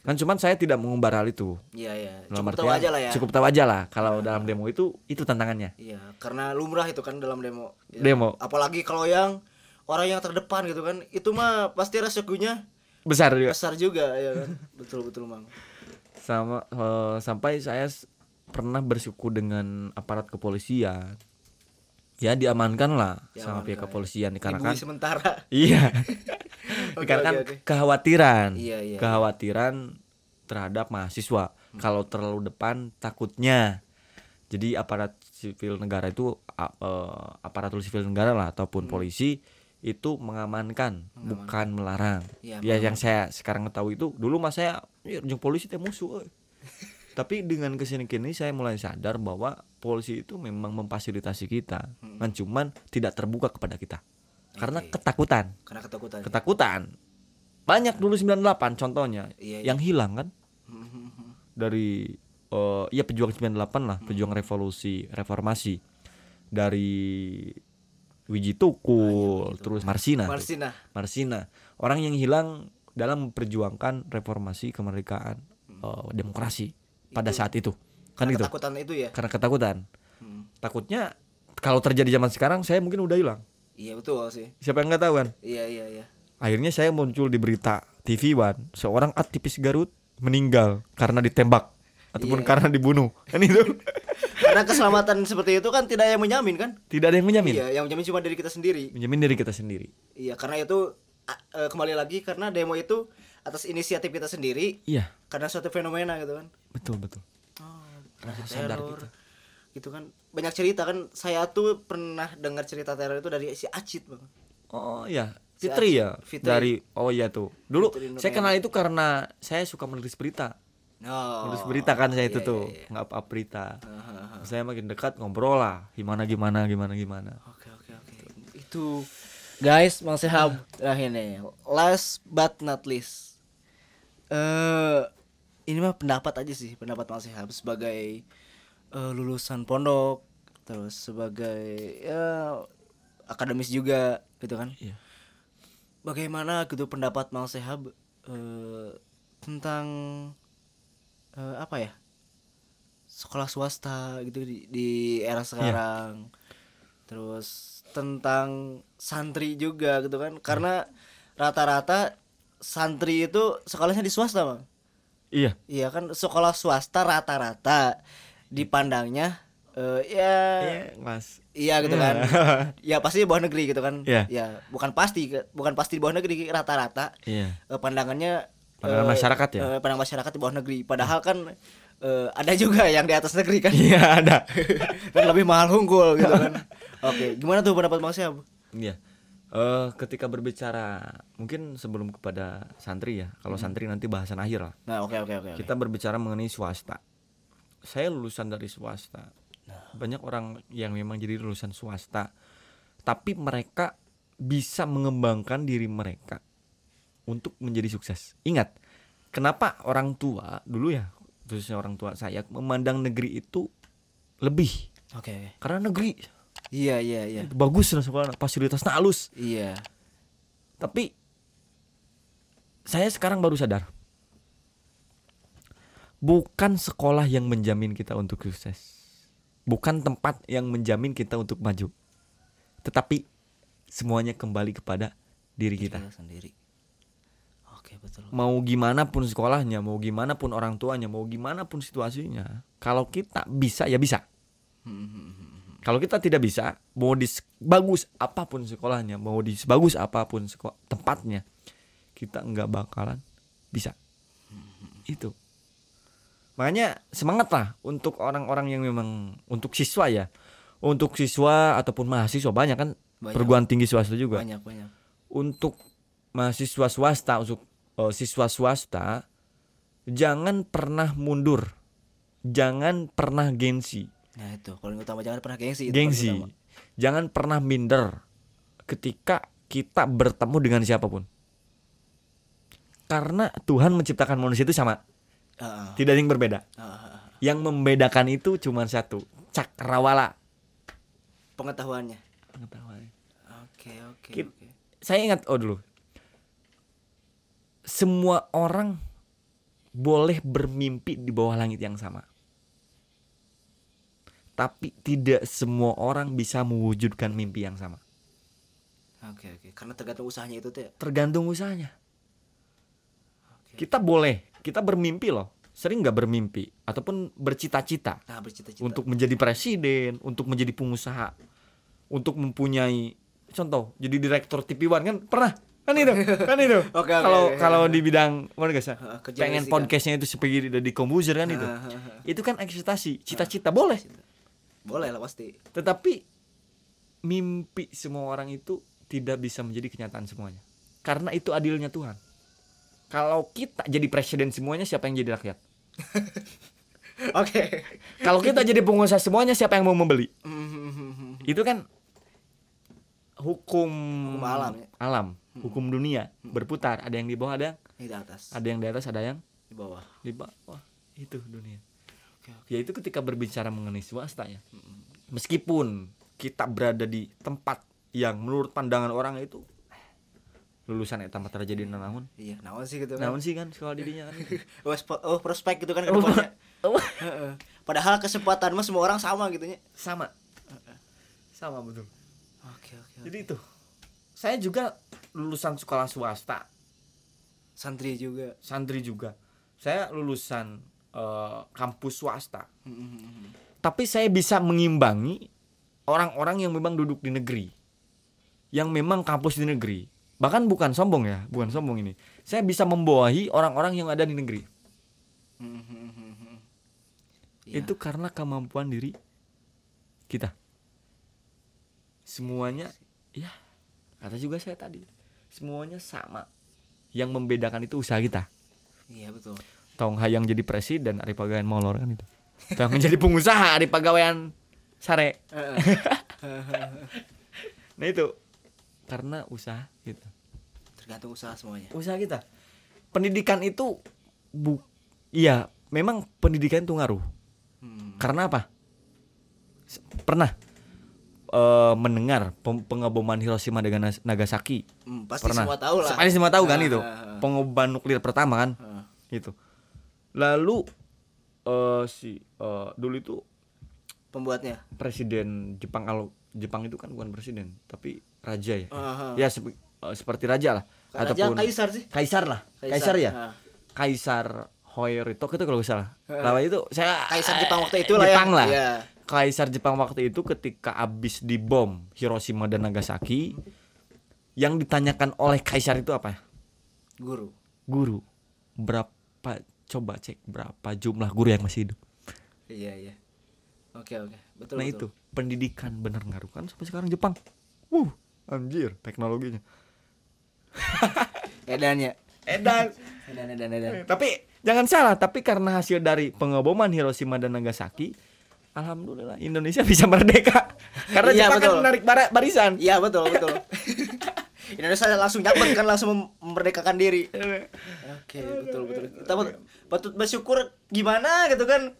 kan cuman saya tidak mengumbar hal itu. Iya iya. Cukup tahu aja lah ya. cukup tahu aja lah kalau dalam demo itu itu tantangannya. Iya karena lumrah itu kan dalam demo. Ya. Demo. apalagi kalau yang orang yang terdepan gitu kan itu mah pasti resikonya besar juga. besar juga ya kan? Betul betul mang. Sama eh, sampai saya pernah bersuku dengan aparat kepolisian ya diamankan lah sama pihak Diamankan. kepolisian Dibui dikarenakan sementara. Iya. Oke, dikarenakan oke, oke. kekhawatiran. Iya, iya, kekhawatiran terhadap mahasiswa. Kalau terlalu depan takutnya. Jadi aparat sipil negara itu eh, aparatur sipil negara lah ataupun Hmm. polisi itu mengamankan, bukan melarang. Iya, ya yang saya sekarang tahu itu dulu mas saya "Ih, jeung polisi teh musuh euy." Tapi dengan ke sini kini saya mulai sadar bahwa polisi itu memang memfasilitasi kita Hmm. kan cuman tidak terbuka kepada kita karena Oke. ketakutan. Karena ketakutan. Ketakutan. Banyak dulu 98 contohnya Iya, iya. yang hilang kan Hmm, dari eh ya pejuang 98 lah, pejuang revolusi, reformasi. Dari Wiji Tukul, terus Marsina. tuh. Marsina. Marsina. Orang yang hilang dalam memperjuangkan reformasi kemerdekaan eh, demokrasi pada saat itu. Kan Karena gitu. ketakutan itu ya. Karena ketakutan. Hmm. Takutnya kalau terjadi zaman sekarang saya mungkin udah hilang. Iya betul sih. Siapa yang nggak tahu kan? Iya iya iya. Akhirnya saya muncul di berita TV One, seorang aktivis Garut meninggal karena ditembak ataupun Iya. karena dibunuh. Kan itu. Karena keselamatan seperti itu kan tidak yang menjamin kan? Tidak ada yang menjamin. Iya, yang menjamin cuma diri kita sendiri. Menjamin diri kita sendiri. Iya, karena itu eh, kembali lagi karena demo itu atas inisiatif kita sendiri Iya, karena suatu fenomena gitu kan. betul betul. Oh, Rasa sadar kita. Gitu kan. Banyak cerita kan. Saya tuh pernah dengar cerita teror itu dari si Acit, Bang. Oh iya, Si Fitri Acit. ya. Fitri. Dari oh iya tuh. Dulu Fitri saya kenal itu karena saya suka menulis berita. Oh. Menulis berita kan saya itu iya, tuh, iya, iya. nggak apa berita. Hahaha. Saya makin dekat ngobrol lah, gimana gimana gimana gimana. Oke oke oke. Itu guys, Mang Sehab. Nah ini last but not least. Eh ini mah pendapat aja sih, pendapat Mang Sehab sebagai eh, lulusan pondok terus sebagai ya akademis juga gitu kan. Iya. Bagaimana gitu pendapat Mang Sehab eh, tentang eh, apa ya? Sekolah swasta gitu di, di era sekarang. Terus tentang santri juga gitu kan. Karena rata-rata santri itu sekolahnya di swasta, Bang. Iya. Iya kan sekolah swasta rata-rata dipandangnya eh, ya Iya, Mas. Iya gitu kan. ya pasti di bawah negeri gitu kan. Iya. Ya, bukan pasti bukan pasti di bawah negeri rata-rata Iya. eh, pandangannya Pandangan eh, masyarakat ya? eh, pandangan masyarakat di bawah negeri. Padahal kan eh, ada juga yang di atas negeri kan. Iya, ada. Dan lebih mahal unggul gitu kan. Oke, gimana tuh pendapat Mas Syab? Iya. Eh ketika berbicara mungkin sebelum kepada santri ya. Kalau santri nanti bahasan akhir lah. Nah, oke oke oke. Kita berbicara mengenai swasta. Saya lulusan dari swasta. Nah. Banyak orang yang memang jadi lulusan swasta, tapi mereka bisa mengembangkan diri mereka untuk menjadi sukses. Ingat, kenapa orang tua dulu ya, khususnya orang tua saya memandang negeri itu lebih Oke. karena negeri Iya iya iya. bagus lah sekolah fasilitasnya halus. Iya. Tapi saya sekarang baru sadar. Bukan sekolah yang menjamin kita untuk sukses. Bukan tempat yang menjamin kita untuk maju. Tetapi semuanya kembali kepada diri kita. Kita sendiri. Oke, betul. Mau gimana pun sekolahnya, mau gimana pun orang tuanya, mau gimana pun situasinya. Kalau kita bisa ya bisa. Hmm, Kalau kita tidak bisa, mau di bagus apa pun sekolahnya, mau di bagus apa pun seko- tempatnya, kita nggak bakalan bisa. Itu. Makanya semangat lah untuk orang-orang yang memang untuk siswa ya, untuk siswa ataupun mahasiswa banyak kan Banyak. perguruan tinggi swasta juga. Banyak banyak. Untuk mahasiswa swasta, untuk eh, siswa swasta, jangan pernah mundur, jangan pernah gengsi Nah, itu paling utama jangan pernah gengsi gengsi. Jangan pernah minder ketika kita bertemu dengan siapa pun. Karena Tuhan menciptakan manusia itu sama, ah, tidak ada yang berbeda. ah. Yang membedakan itu cuma satu, cakrawala. Pengetahuannya. Pengetahuan. Oke, oke, Kit- oke. Saya ingat oh dulu. Semua orang boleh bermimpi di bawah langit yang sama. Tapi tidak semua orang bisa mewujudkan mimpi yang sama. Oke, oke. Karena tergantung usahanya itu tuh ya. Tergantung usahanya. Oke. Kita boleh, kita bermimpi loh. Sering nggak bermimpi ataupun bercita-cita Nah, bercita-cita. untuk menjadi presiden, untuk menjadi pengusaha, untuk mempunyai contoh jadi direktur TV One kan pernah kan itu kan itu Oke, oke, kalau oke. kalau di bidang mana guys ya pengen fisika. podcastnya itu seperti di komposer kan itu itu kan ekspektasi cita-cita boleh Boleh lah pasti. tetapi mimpi semua orang itu tidak bisa menjadi kenyataan semuanya karena itu adilnya Tuhan kalau kita jadi presiden semuanya siapa yang jadi rakyat Oke. kalau kita jadi pengusaha semuanya siapa yang mau membeli Hmm, itu kan hukum Hukum alam ya? alam, hukum dunia berputar. Ada yang di bawah, ada yang di atas, ada yang di atas, ada yang di bawah. di bawah. Itu dunia. Oke, oke. Yaitu ketika berbicara mengenai swasta ya. Meskipun kita berada di tempat yang menurut pandangan orang itu lulusan eta mah tara jadi naon. Iya, naon sih gitu kan. Naon sih kan sekolah dirinya kan. Oh, oh, prospek gitu kan ke Oh, depannya. Padahal kesempatan mah semua orang sama gitu nya. Sama. Sama betul. Oke, oke. Jadi itu. Saya juga lulusan sekolah swasta, Santri juga. santri juga. Saya lulusan eh, kampus swasta. Mm-mm. Tapi saya bisa mengimbangi orang-orang yang memang duduk di negeri. Yang memang kampus di negeri. Bahkan bukan sombong ya, bukan sombong ini. Saya bisa membawahi orang-orang yang ada di negeri. Mm-mm. Iya. Itu karena kemampuan diri kita. Semuanya ya kata juga saya tadi. Semuanya sama. Yang membedakan itu usaha kita. Iya, betul. Tong hayang jadi presiden ari pagawean molor kan itu. Tong menjadi pengusaha ari pagawean sare. Nah itu karena usaha kita. Tergantung usaha semuanya. Usaha kita. Pendidikan itu bu iya, memang pendidikan itu ngaruh. Hmm. Karena apa? Pernah eh, mendengar pengeboman Hiroshima dengan Nagasaki. Hmm, pasti Pernah. semua tahu lah. Pasti semua tahu kan Ah, itu. ah, ah. Pengeboman nuklir pertama kan? Itu. Lalu eh si eh, dulu itu Pembuatnya. presiden Jepang kalau Jepang itu kan bukan presiden, tapi raja ya. Aha. Ya sepe- eh, seperti raja lah Raja ataupun kaisar sih. kaisar lah. Kaisar, ya. Ah. Kaisar Hoirito itu kalau salah. Heeh. Lawan itu saya Kaisar Jepang waktu itu lah ya. Jepang lah. Iya. Kaisar Jepang waktu itu ketika habis dibom Hiroshima dan Nagasaki yang ditanyakan oleh kaisar itu apa? Guru. Guru. Berapa coba cek berapa jumlah guru yang masih hidup. Iya, iya. Oke, oke. Betul, nah betul. itu pendidikan bener ngaruh kan sampai sekarang Jepang. Wuh, anjir teknologinya. Edannya. Edan. Edan, edan, edan. tapi jangan salah, tapi karena hasil dari pengeboman Hiroshima dan Nagasaki, alhamdulillah Indonesia bisa merdeka. Karena Iya, Jepang kan betul. menarik bara- barisan. Iya, betul, betul. Indonesia langsung nyabet kan langsung memerdekakan diri. Oke, betul betul. Kita patut, patut bersyukur gimana gitu kan.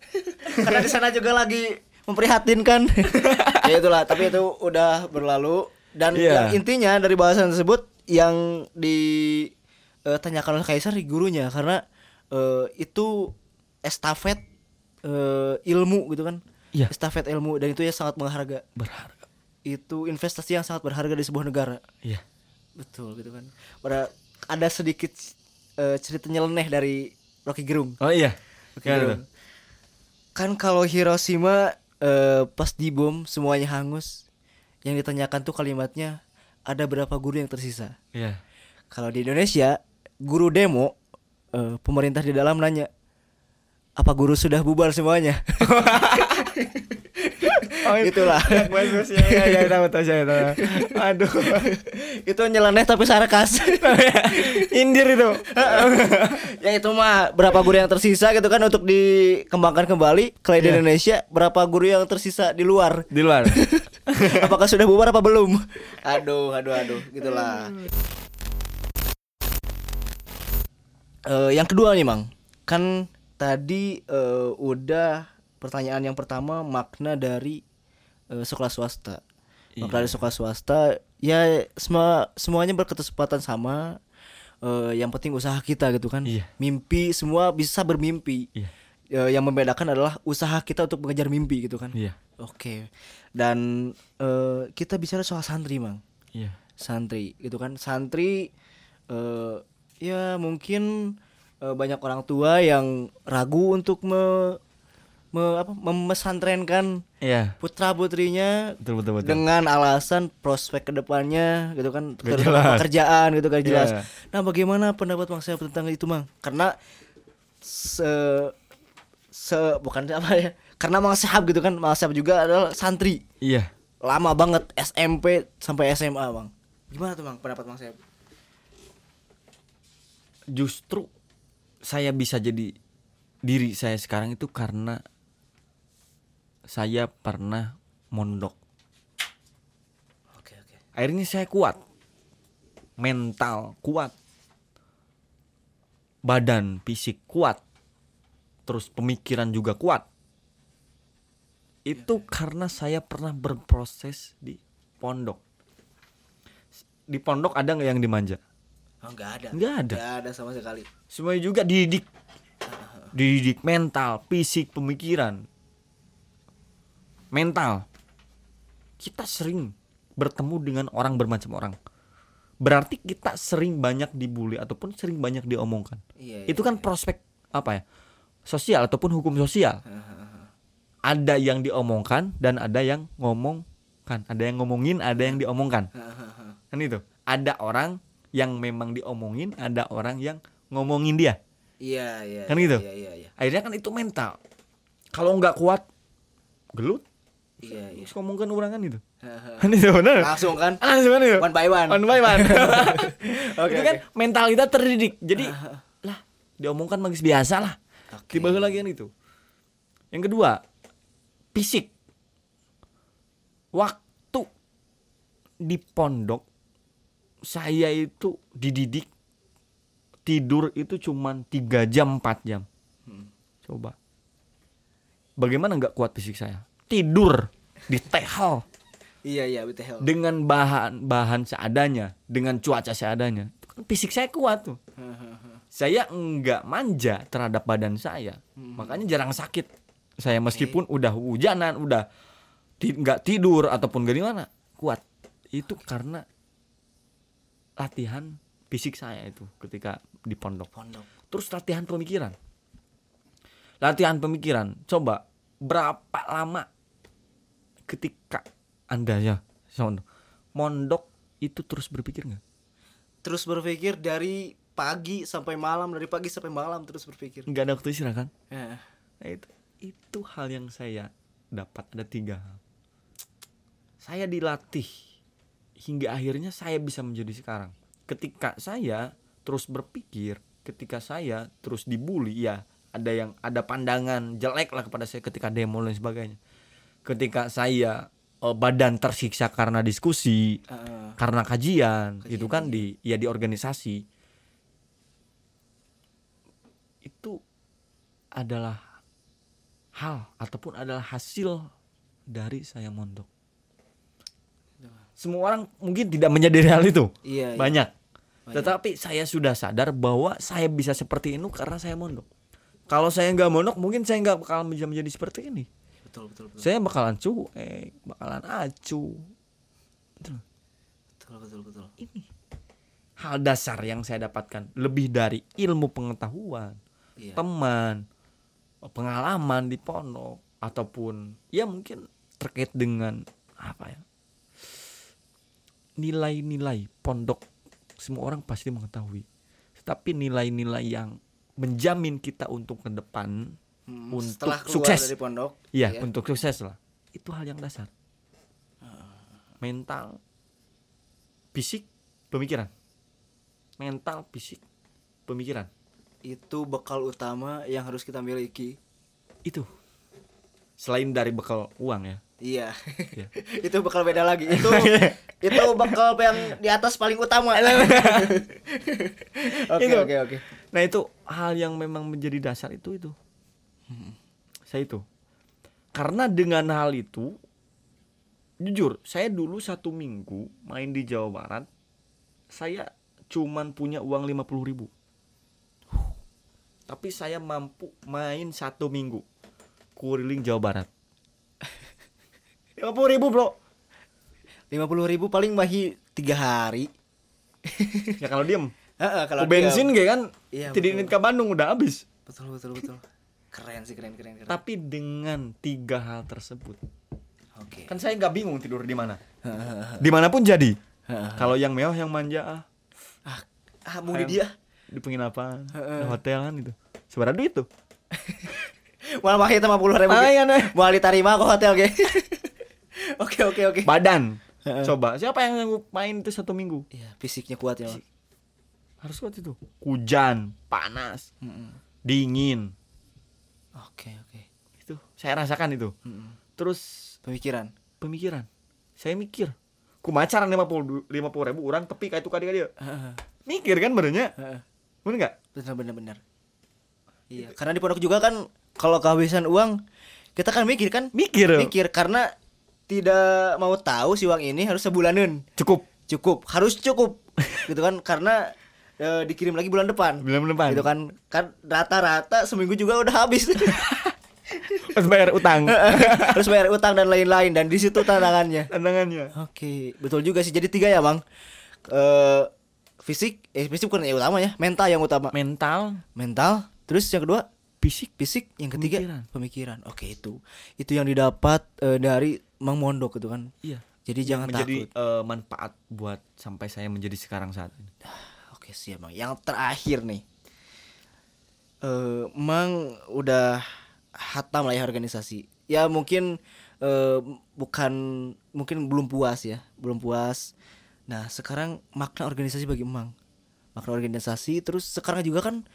Karena di sana juga lagi memprihatinkan. ya itulah, tapi itu udah berlalu dan Iya. yang intinya dari bahasan tersebut yang ditanyakan oleh Kaisar di gurunya karena eh, itu estafet eh, ilmu gitu kan. Iya. Estafet ilmu dan itu ya sangat berharga. Berharga. Itu investasi yang sangat berharga di sebuah negara. Iya. Betul gitu kan. Pada ada sedikit eh, cerita nyeleneh dari Rocky Gerung. Oh iya. Rocky Gimana Gerung. Kan kalau Hiroshima eh, pas dibom semuanya hangus. Yang ditanyakan tuh kalimatnya ada berapa guru yang tersisa. Iya. Kalau di Indonesia guru demo eh, pemerintah di dalam nanya apa guru sudah bubar semuanya? Oh, Itulah. Bagus ya, ya, ya, tahu tahu saya tahu. Aduh. itu nyeleneh tapi sarkas. Indir itu. ya itu mah berapa guru yang tersisa gitu kan untuk dikembangkan kembali ke Iya. Indonesia berapa guru yang tersisa di luar Di luar. apakah sudah bubar apa belum aduh aduh aduh gitulah Eh, yang kedua nih mang kan tadi eh, udah pertanyaan yang pertama makna dari eh, sekolah swasta makna dari sekolah swasta ya semua semuanya berkesempatan sama Eh, yang penting usaha kita gitu kan Iya. mimpi semua bisa bermimpi Iya. Eh, yang membedakan adalah usaha kita untuk mengejar mimpi gitu kan Iya. Oke. Dan eh, kita bicara soal santri, Mang. Iya. Santri gitu kan. Santri eh ya mungkin banyak orang tua yang ragu untuk me, me- apa memesantrenkan Iya. putra-putrinya Betul betul betul. dengan alasan prospek ke depannya gitu kan Gak terutama jelas. pekerjaan gitu kan jelas. Iya. Nah, bagaimana pendapat Mang Syahab tentang itu, Mang? Karena se se bukan apa ya? Karena Mang Syahab gitu kan, Mang Syahab juga adalah santri. Iya. Lama banget SMP sampai SMA, Bang. Gimana tuh, Bang, pendapat Mang Syahab? Justru saya bisa jadi diri saya sekarang itu karena saya pernah mondok. Oke, oke. akhirnya saya kuat mental kuat badan fisik kuat terus pemikiran juga kuat itu karena saya pernah berproses di pondok di pondok ada nggak yang dimanja Oh, enggak ada. Nggak ada. Nggak ada sama sekali. semuanya juga dididik dididik mental fisik pemikiran mental. Kita sering bertemu dengan orang bermacam orang. Berarti kita sering banyak dibully ataupun sering banyak diomongkan. Iya. itu kan prospek apa ya sosial ataupun hukum sosial. Ada yang diomongkan dan ada yang ngomongkan. Ada yang ngomongin ada yang diomongkan. Kan itu. Ada orang yang memang diomongin ada orang yang ngomongin dia. Iya, iya. Kan iya, gitu? Iya, iya, iya. akhirnya kan itu mental. Kalau nggak kuat gelut Iya, iya. terus ngomongkan orang kan itu? Kan itu benar Langsung kan? Langsung kan itu? One by one. one by one. Oke, itu kan mental kita terdidik. Jadi lah diomongkan magis biasa lah. Oke. tiba lagi kan itu. Yang kedua fisik. Waktu di pondok saya itu dididik tidur itu cuman tiga jam 4 jam. Coba. Bagaimana nggak kuat fisik saya tidur di tehel Iya, iya, betul. dengan bahan bahan seadanya dengan cuaca seadanya Itu kan fisik saya kuat tuh. Saya enggak manja terhadap badan saya. Makanya jarang sakit. Saya meskipun udah hujanan udah ti- nggak tidur ataupun gimana kuat. Itu karena latihan fisik saya itu ketika di pondok. Pondok. terus latihan pemikiran. Latihan pemikiran. Coba berapa lama ketika anda ya Sono, mondok itu terus berpikir nggak? Terus berpikir dari pagi sampai malam, dari pagi sampai malam terus berpikir. nggak ada waktu istirahat kan? Ya. nah, itu itu hal yang saya dapat. Ada tiga hal. Saya dilatih hingga akhirnya saya bisa menjadi sekarang. Ketika saya terus berpikir ketika saya terus dibully ya ada yang ada pandangan jelek lah kepada saya ketika demo dan sebagainya ketika saya eh, badan tersiksa karena diskusi Heeh. karena kajian, Kajian, itu kan di ya di organisasi itu adalah hal ataupun adalah hasil dari saya mondok. Semua orang mungkin tidak menyadari hal itu. Iya, iya. Banyak. Banyak. Tetapi saya sudah sadar bahwa saya bisa seperti ini karena saya mondok. Kalau saya nggak mondok, mungkin saya nggak bakal bisa menjadi seperti ini. Betul, betul, betul. Saya bakalan cuek, bakalan acu. Loh. Betul, betul, betul. ini hal dasar yang saya dapatkan lebih dari ilmu pengetahuan Iya. teman pengalaman di pondok ataupun ya mungkin terkait dengan apa ya nilai-nilai pondok semua orang pasti mengetahui tetapi nilai-nilai yang menjamin kita untuk ke depan Hmm, untuk setelah keluar sukses. dari pondok. ya iya. untuk sukses lah itu hal yang dasar mental fisik pemikiran mental fisik pemikiran itu bekal utama yang harus kita miliki. itu selain dari bekal uang ya Iya. Iya. itu bekal beda lagi. Itu itu bekal yang di atas paling utama. Oke, Itu. oke, oke. nah itu hal yang memang menjadi dasar itu itu saya itu. Karena dengan hal itu jujur saya dulu satu minggu main di Jawa Barat saya cuman punya uang 50.000 ribu. Tapi saya mampu main satu minggu keliling Jawa Barat. 50.000 ribu bro. lima puluh ribu paling mahi tiga hari. ya kalau diem. Heeh, kalau kalau bensin kayak kan? Iya, tidak ke Bandung udah habis. Betul, betul, betul. Keren sih, keren, keren, keren. tapi dengan tiga hal tersebut Oke. kan saya nggak bingung tidur di mana di mana pun jadi Heeh. kalau yang mewah yang manja ah ah, ah mau di dia. di penginapan di hotel kan itu seberapa duit tuh Malah mahi lima puluh ribu. Nah. Mau diterima ke hotel, ge. Oke, oke, oke. badan coba siapa yang main itu satu minggu Iya, fisiknya kuat ya, Mak. harus kuat itu hujan panas Mm-mm. dingin Oke, oke. itu saya rasakan itu. Mm-mm. terus Pemikiran. pemikiran. Saya mikir ku macaran lima puluh lima puluh ribu orang tapi kayak itu kali dia. Mikir kan benernya? Heeh. bener nggak? Benar benar benar. Iya, karena di pondok juga kan kalau kehabisan uang kita kan mikir kan? Mikir. Mikir karena tidak mau tahu si uang ini harus sebulanan. Cukup. Cukup. Harus cukup. Gitu kan? Karena eh, dikirim lagi bulan depan. Bulan depan. Gitu kan. Kan rata-rata seminggu juga udah habis. Harus bayar utang. Harus bayar utang dan lain-lain. Dan di situ tantangannya. Tantangannya. Oke betul juga sih. Jadi tiga ya bang. Eh fisik eh fisik bukan yang utama ya. Mental yang utama. Mental. Mental. Terus yang kedua? Fisik. Fisik. Yang ketiga? Pemikiran. pemikiran, oke itu. Itu yang didapat eh, dari Mang Mondok gitu kan. Iya. Jadi jangan menjadi takut. eh, manfaat buat sampai saya menjadi sekarang saat ini Oke siap bang. Yang terakhir nih, eh Mang udah hatam lah ya organisasi. Ya mungkin eh bukan mungkin belum puas ya, belum puas. Nah sekarang makna organisasi bagi Mang, makna organisasi. Terus sekarang juga kan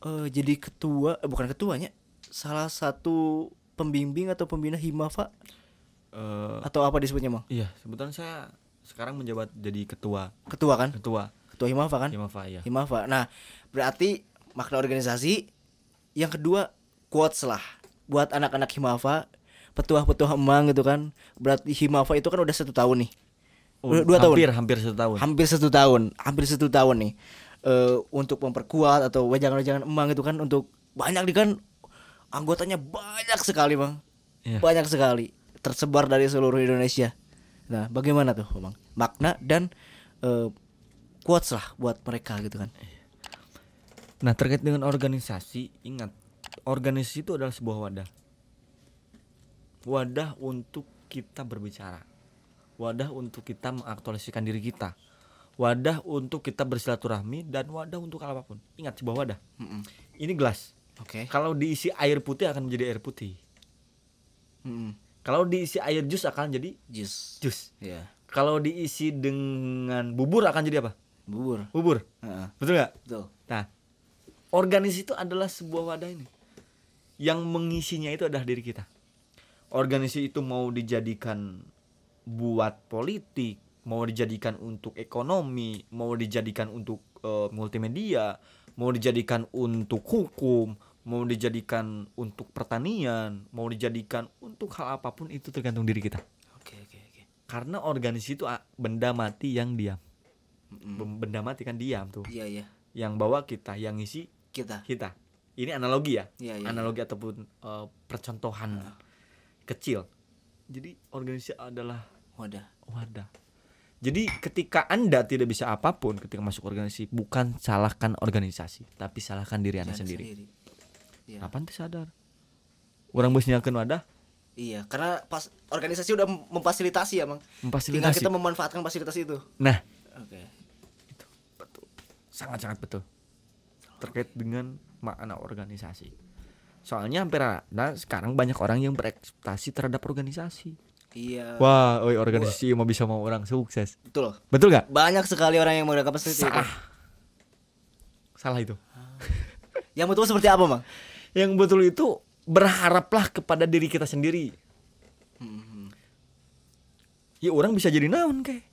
eh jadi ketua, eh, bukan ketuanya, salah satu pembimbing atau pembina Himafa Eh, atau apa disebutnya Mang? iya sebetulnya saya sekarang menjabat jadi ketua Ketua kan? ketua Ketua Himafa kan? Himafa ya Himafa. Nah, berarti makna organisasi yang kedua quotes lah buat anak-anak Himafa, petua-petua emang gitu kan. Berarti Himafa itu kan udah satu tahun nih. Udah dua tahun. hampir hampir satu tahun Hampir satu tahun, hampir satu tahun nih. Eh untuk memperkuat atau wejangan-wejangan emang itu kan untuk banyak nih kan anggotanya banyak sekali, Bang. Iya. Banyak sekali tersebar dari seluruh Indonesia. Nah, bagaimana tuh, Bang? Makna dan eh quotes lah buat mereka gitu kan. Nah terkait dengan organisasi, ingat organisasi itu adalah sebuah wadah. Wadah untuk kita berbicara, wadah untuk kita mengaktualisasikan diri kita, wadah untuk kita bersilaturahmi dan wadah untuk apa pun. Ingat sebuah wadah. Mm-mm. Ini gelas. Oke. Kalau diisi air putih akan menjadi air putih. Mm-mm. Kalau diisi air jus akan jadi Jus. jus. Ya. Kalau diisi dengan bubur akan jadi apa? Bubur. Bubur. Heeh. Betul nggak? Betul. Nah, organisasi itu adalah sebuah wadah ini. Yang mengisinya itu adalah diri kita. Organisasi itu mau dijadikan buat politik, mau dijadikan untuk ekonomi, mau dijadikan untuk eh, multimedia, mau dijadikan untuk hukum, mau dijadikan untuk pertanian, mau dijadikan untuk hal apa pun itu tergantung diri kita. Oke oke oke. Karena organisasi itu benda mati yang diam. Bem- Benda mati kan diam tuh. Iya iya. Yang bawa kita, yang ngisi Kita. kita. Ini analogi ya, Iya iya. analogi ataupun eh, percontohan kecil. Jadi organisasi adalah Wadah. wadah. Jadi ketika anda tidak bisa apa pun ketika masuk organisasi, bukan salahkan organisasi, tapi salahkan diri anda Jangan sendiri. Iya. Apa ente sadar? Orang bos nyiapkeun wadah, Iya, karena pas organisasi udah mem- memfasilitasi ya, Bang. Tinggal memfasilitasi. kita memanfaatkan fasilitas itu. Nah, Oke. betul, sangat-sangat betul. Terkait dengan makna organisasi. Soalnya hampir ada sekarang banyak orang yang berekspektasi terhadap organisasi. Iya. Wah, oi organisasi mau bisa mau orang sukses. Betul. Betul gak? Banyak sekali orang yang menggunakan fasilitas itu. Salah. Salah itu. Yang betul seperti apa, Bang? Yang betul itu berharaplah kepada diri kita sendiri. Mm-mm. Ya orang bisa jadi naon kayak.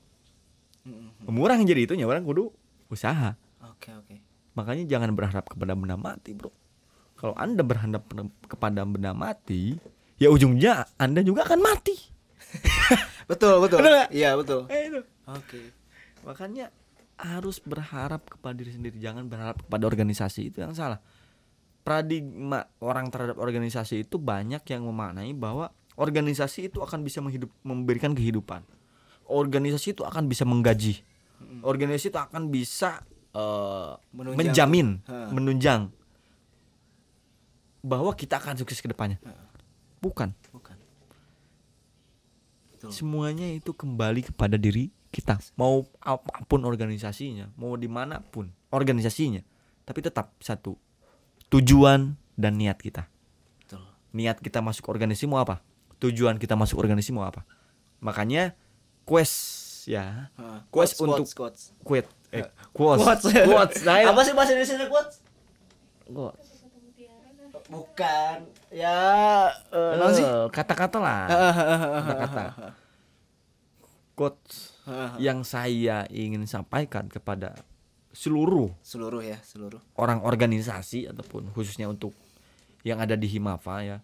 Mm-mm. Orang yang jadi itunya orang kudu usaha. Oke, oke. Makanya jangan berharap kepada benda mati, Bro. Kalau Anda berharap kepada benda mati, ya ujungnya Anda juga akan mati. Betul, betul. Iya, betul. Eh. Oke. Makanya harus berharap kepada diri sendiri, jangan berharap kepada organisasi itu yang salah. Paradigma orang terhadap organisasi itu banyak yang memaknai bahwa organisasi itu akan bisa menghidup, memberikan kehidupan. Organisasi itu akan bisa menggaji. Organisasi itu akan bisa eh, Menunjang. menjamin, Ha. menunjang bahwa kita akan sukses ke depannya. Bukan. Bukan. Betul. Semuanya itu kembali kepada diri kita. Mau apa pun organisasinya, mau di mana pun organisasinya, tapi tetap satu tujuan dan niat kita. Betul. Niat kita masuk organisasi mau apa? Tujuan kita masuk organisasi mau apa? Makanya quest ya, Quotes, untuk- quotes, quit, eh, quotes, quotes. quotes, nah. Apa sih bahasa Indonesia quotes? Quotes. Bukan. Ya, eh, naon sih? Kata-kata lah, kata-kata. quotes yang saya ingin sampaikan kepada seluruh seluruh ya seluruh orang organisasi ataupun khususnya untuk yang ada di Himafa ya.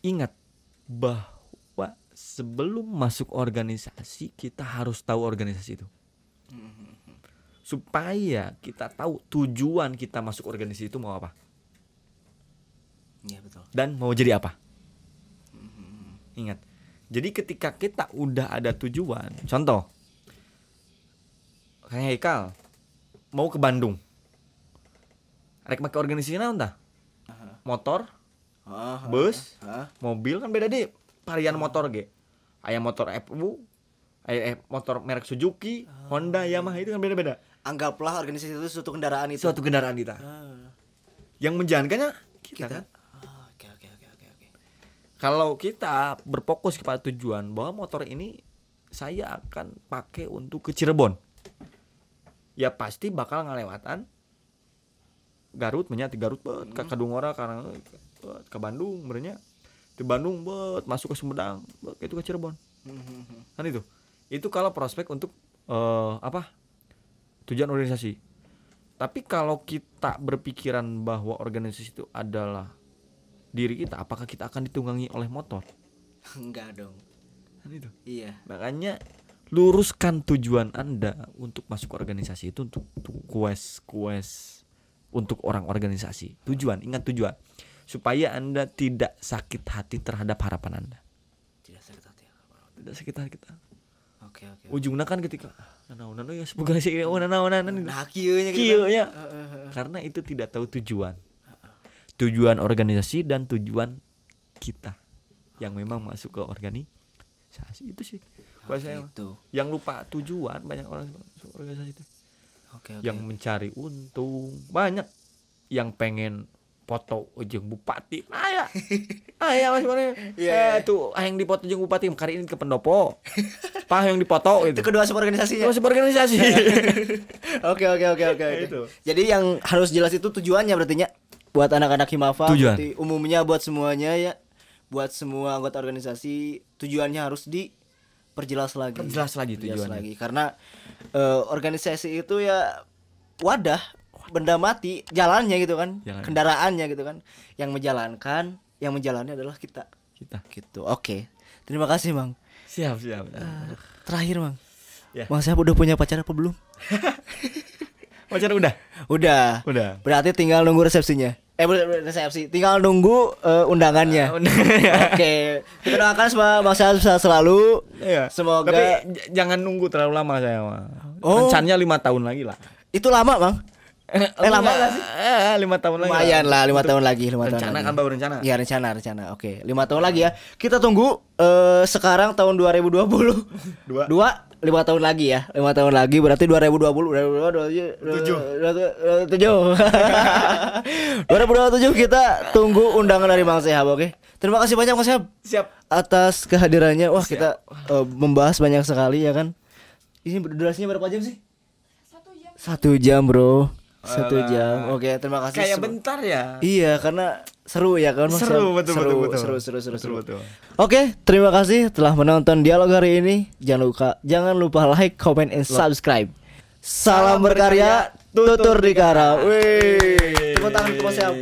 Ingat bahwa sebelum masuk organisasi kita harus tahu organisasi itu. Supaya kita tahu tujuan kita masuk organisasi itu mau apa iya betul dan mau jadi apa. Ingat. Jadi ketika kita udah ada tujuan, contoh kayak Haikal mau ke Bandung. Rek make organisasi naon tah? Motor, bus, mobil kan beda deh varian motor ge. Aya motor FU, aya eh, motor merek Suzuki, Honda, Yamaha itu kan beda-beda. anggaplah organisasi itu suatu kendaraan itu Suatu kendaraan kita. Ah, Yang menjalankannya kita, kita kan. Ah, oke oke oke oke oke Kalau kita berfokus kepada tujuan bahwa motor ini saya akan pakai untuk ke Cirebon. Ya pasti bakal ngelewatan Garut menyati Garut bet ke Kadungora karena ke Bandung berenya di Bandung bet masuk ke Sumedang bet, itu ke Cirebon. Kan itu. Itu kalau prospek untuk eh, apa? Tujuan organisasi. Tapi kalau kita berpikiran bahwa organisasi itu adalah diri kita apakah kita akan ditunggangi oleh motor? Enggak dong. Kan itu. Iya. Makanya luruskan tujuan anda untuk masuk organisasi itu untuk, untuk quest quest untuk orang organisasi. Tujuan ingat tujuan supaya anda tidak sakit hati terhadap harapan anda. Tidak sakit hati. Tidak sakit hati. Kita oke oke. Ujungnya kan ketika nanaon nanaon ya semoga sih oh nanaon nanaon nah kieu nya gitu kan. nya. Heeh, heeh. karena itu tidak tahu tujuan. Tujuan organisasi dan tujuan kita yang memang masuk ke organisasi. Itu sih buat saya itu. Yang lupa tujuan banyak orang organisasi itu. Oke oke. Yang mencari untung banyak yang pengen foto ujung bupati aya aya mas mana Iya, eh tuh ah, yang dipoto ujung bupati kali ini ke pendopo pah yang dipoto itu itu kedua sub organisasinya masih organisasi Oke oke oke oke. Itu. Jadi yang harus jelas itu tujuannya berarti nya buat anak-anak Himafa Tujuan. berarti umumnya buat semuanya ya. Buat semua anggota organisasi tujuannya harus diperjelas lagi. Perjelas lagi Perjelas tujuannya. lagi karena eh, organisasi itu ya wadah benda mati jalannya gitu kan Jalan. kendaraannya gitu kan yang menjalankan yang menjalannya adalah kita kita gitu oke terima kasih bang siap siap terakhir bang Ya. bang saya udah punya pacar apa belum pacar udah udah udah Berarti tinggal nunggu resepsinya. Eh resepsi, tinggal nunggu eh, undangannya. Oke, kita doakan semua Bang selalu. Iya. Semoga Tapi jangan nunggu terlalu lama saya mah. Oh. Rencananya lima tahun lagi lah. itu lama, Bang. Eh, lama nggak sih? Eh, lima tahun lagi. Lumayan lah, lima tahun lagi, lima tahun Rencana kan baru rencana. Ya rencana, rencana. Oke, lima tahun lagi ya. Kita tunggu eh sekarang tahun 2020. Dua. Dua, lima tahun lagi ya. Lima tahun lagi berarti 2020, 2027. 2027 kita tunggu undangan dari Bang Sehab, oke? Terima kasih banyak Bang Sehab Siap. atas kehadirannya. Wah, kita eh, membahas banyak sekali ya kan. Ini durasinya berapa jam sih? Satu jam bro. Satu Alah. jam. Oke, terima kasih. Kayak sem- bentar ya. Iya, karena seru ya kan Mas? Seru, betul, seru, betul, betul. seru, seru, seru, Betul, seru. betul. Oke, terima kasih telah menonton dialog hari ini. Jangan lupa, jangan lupa like, comment, and subscribe. Salam berkarya, tutur di kara. Wih, tepuk tangan untuk Mas Syahab.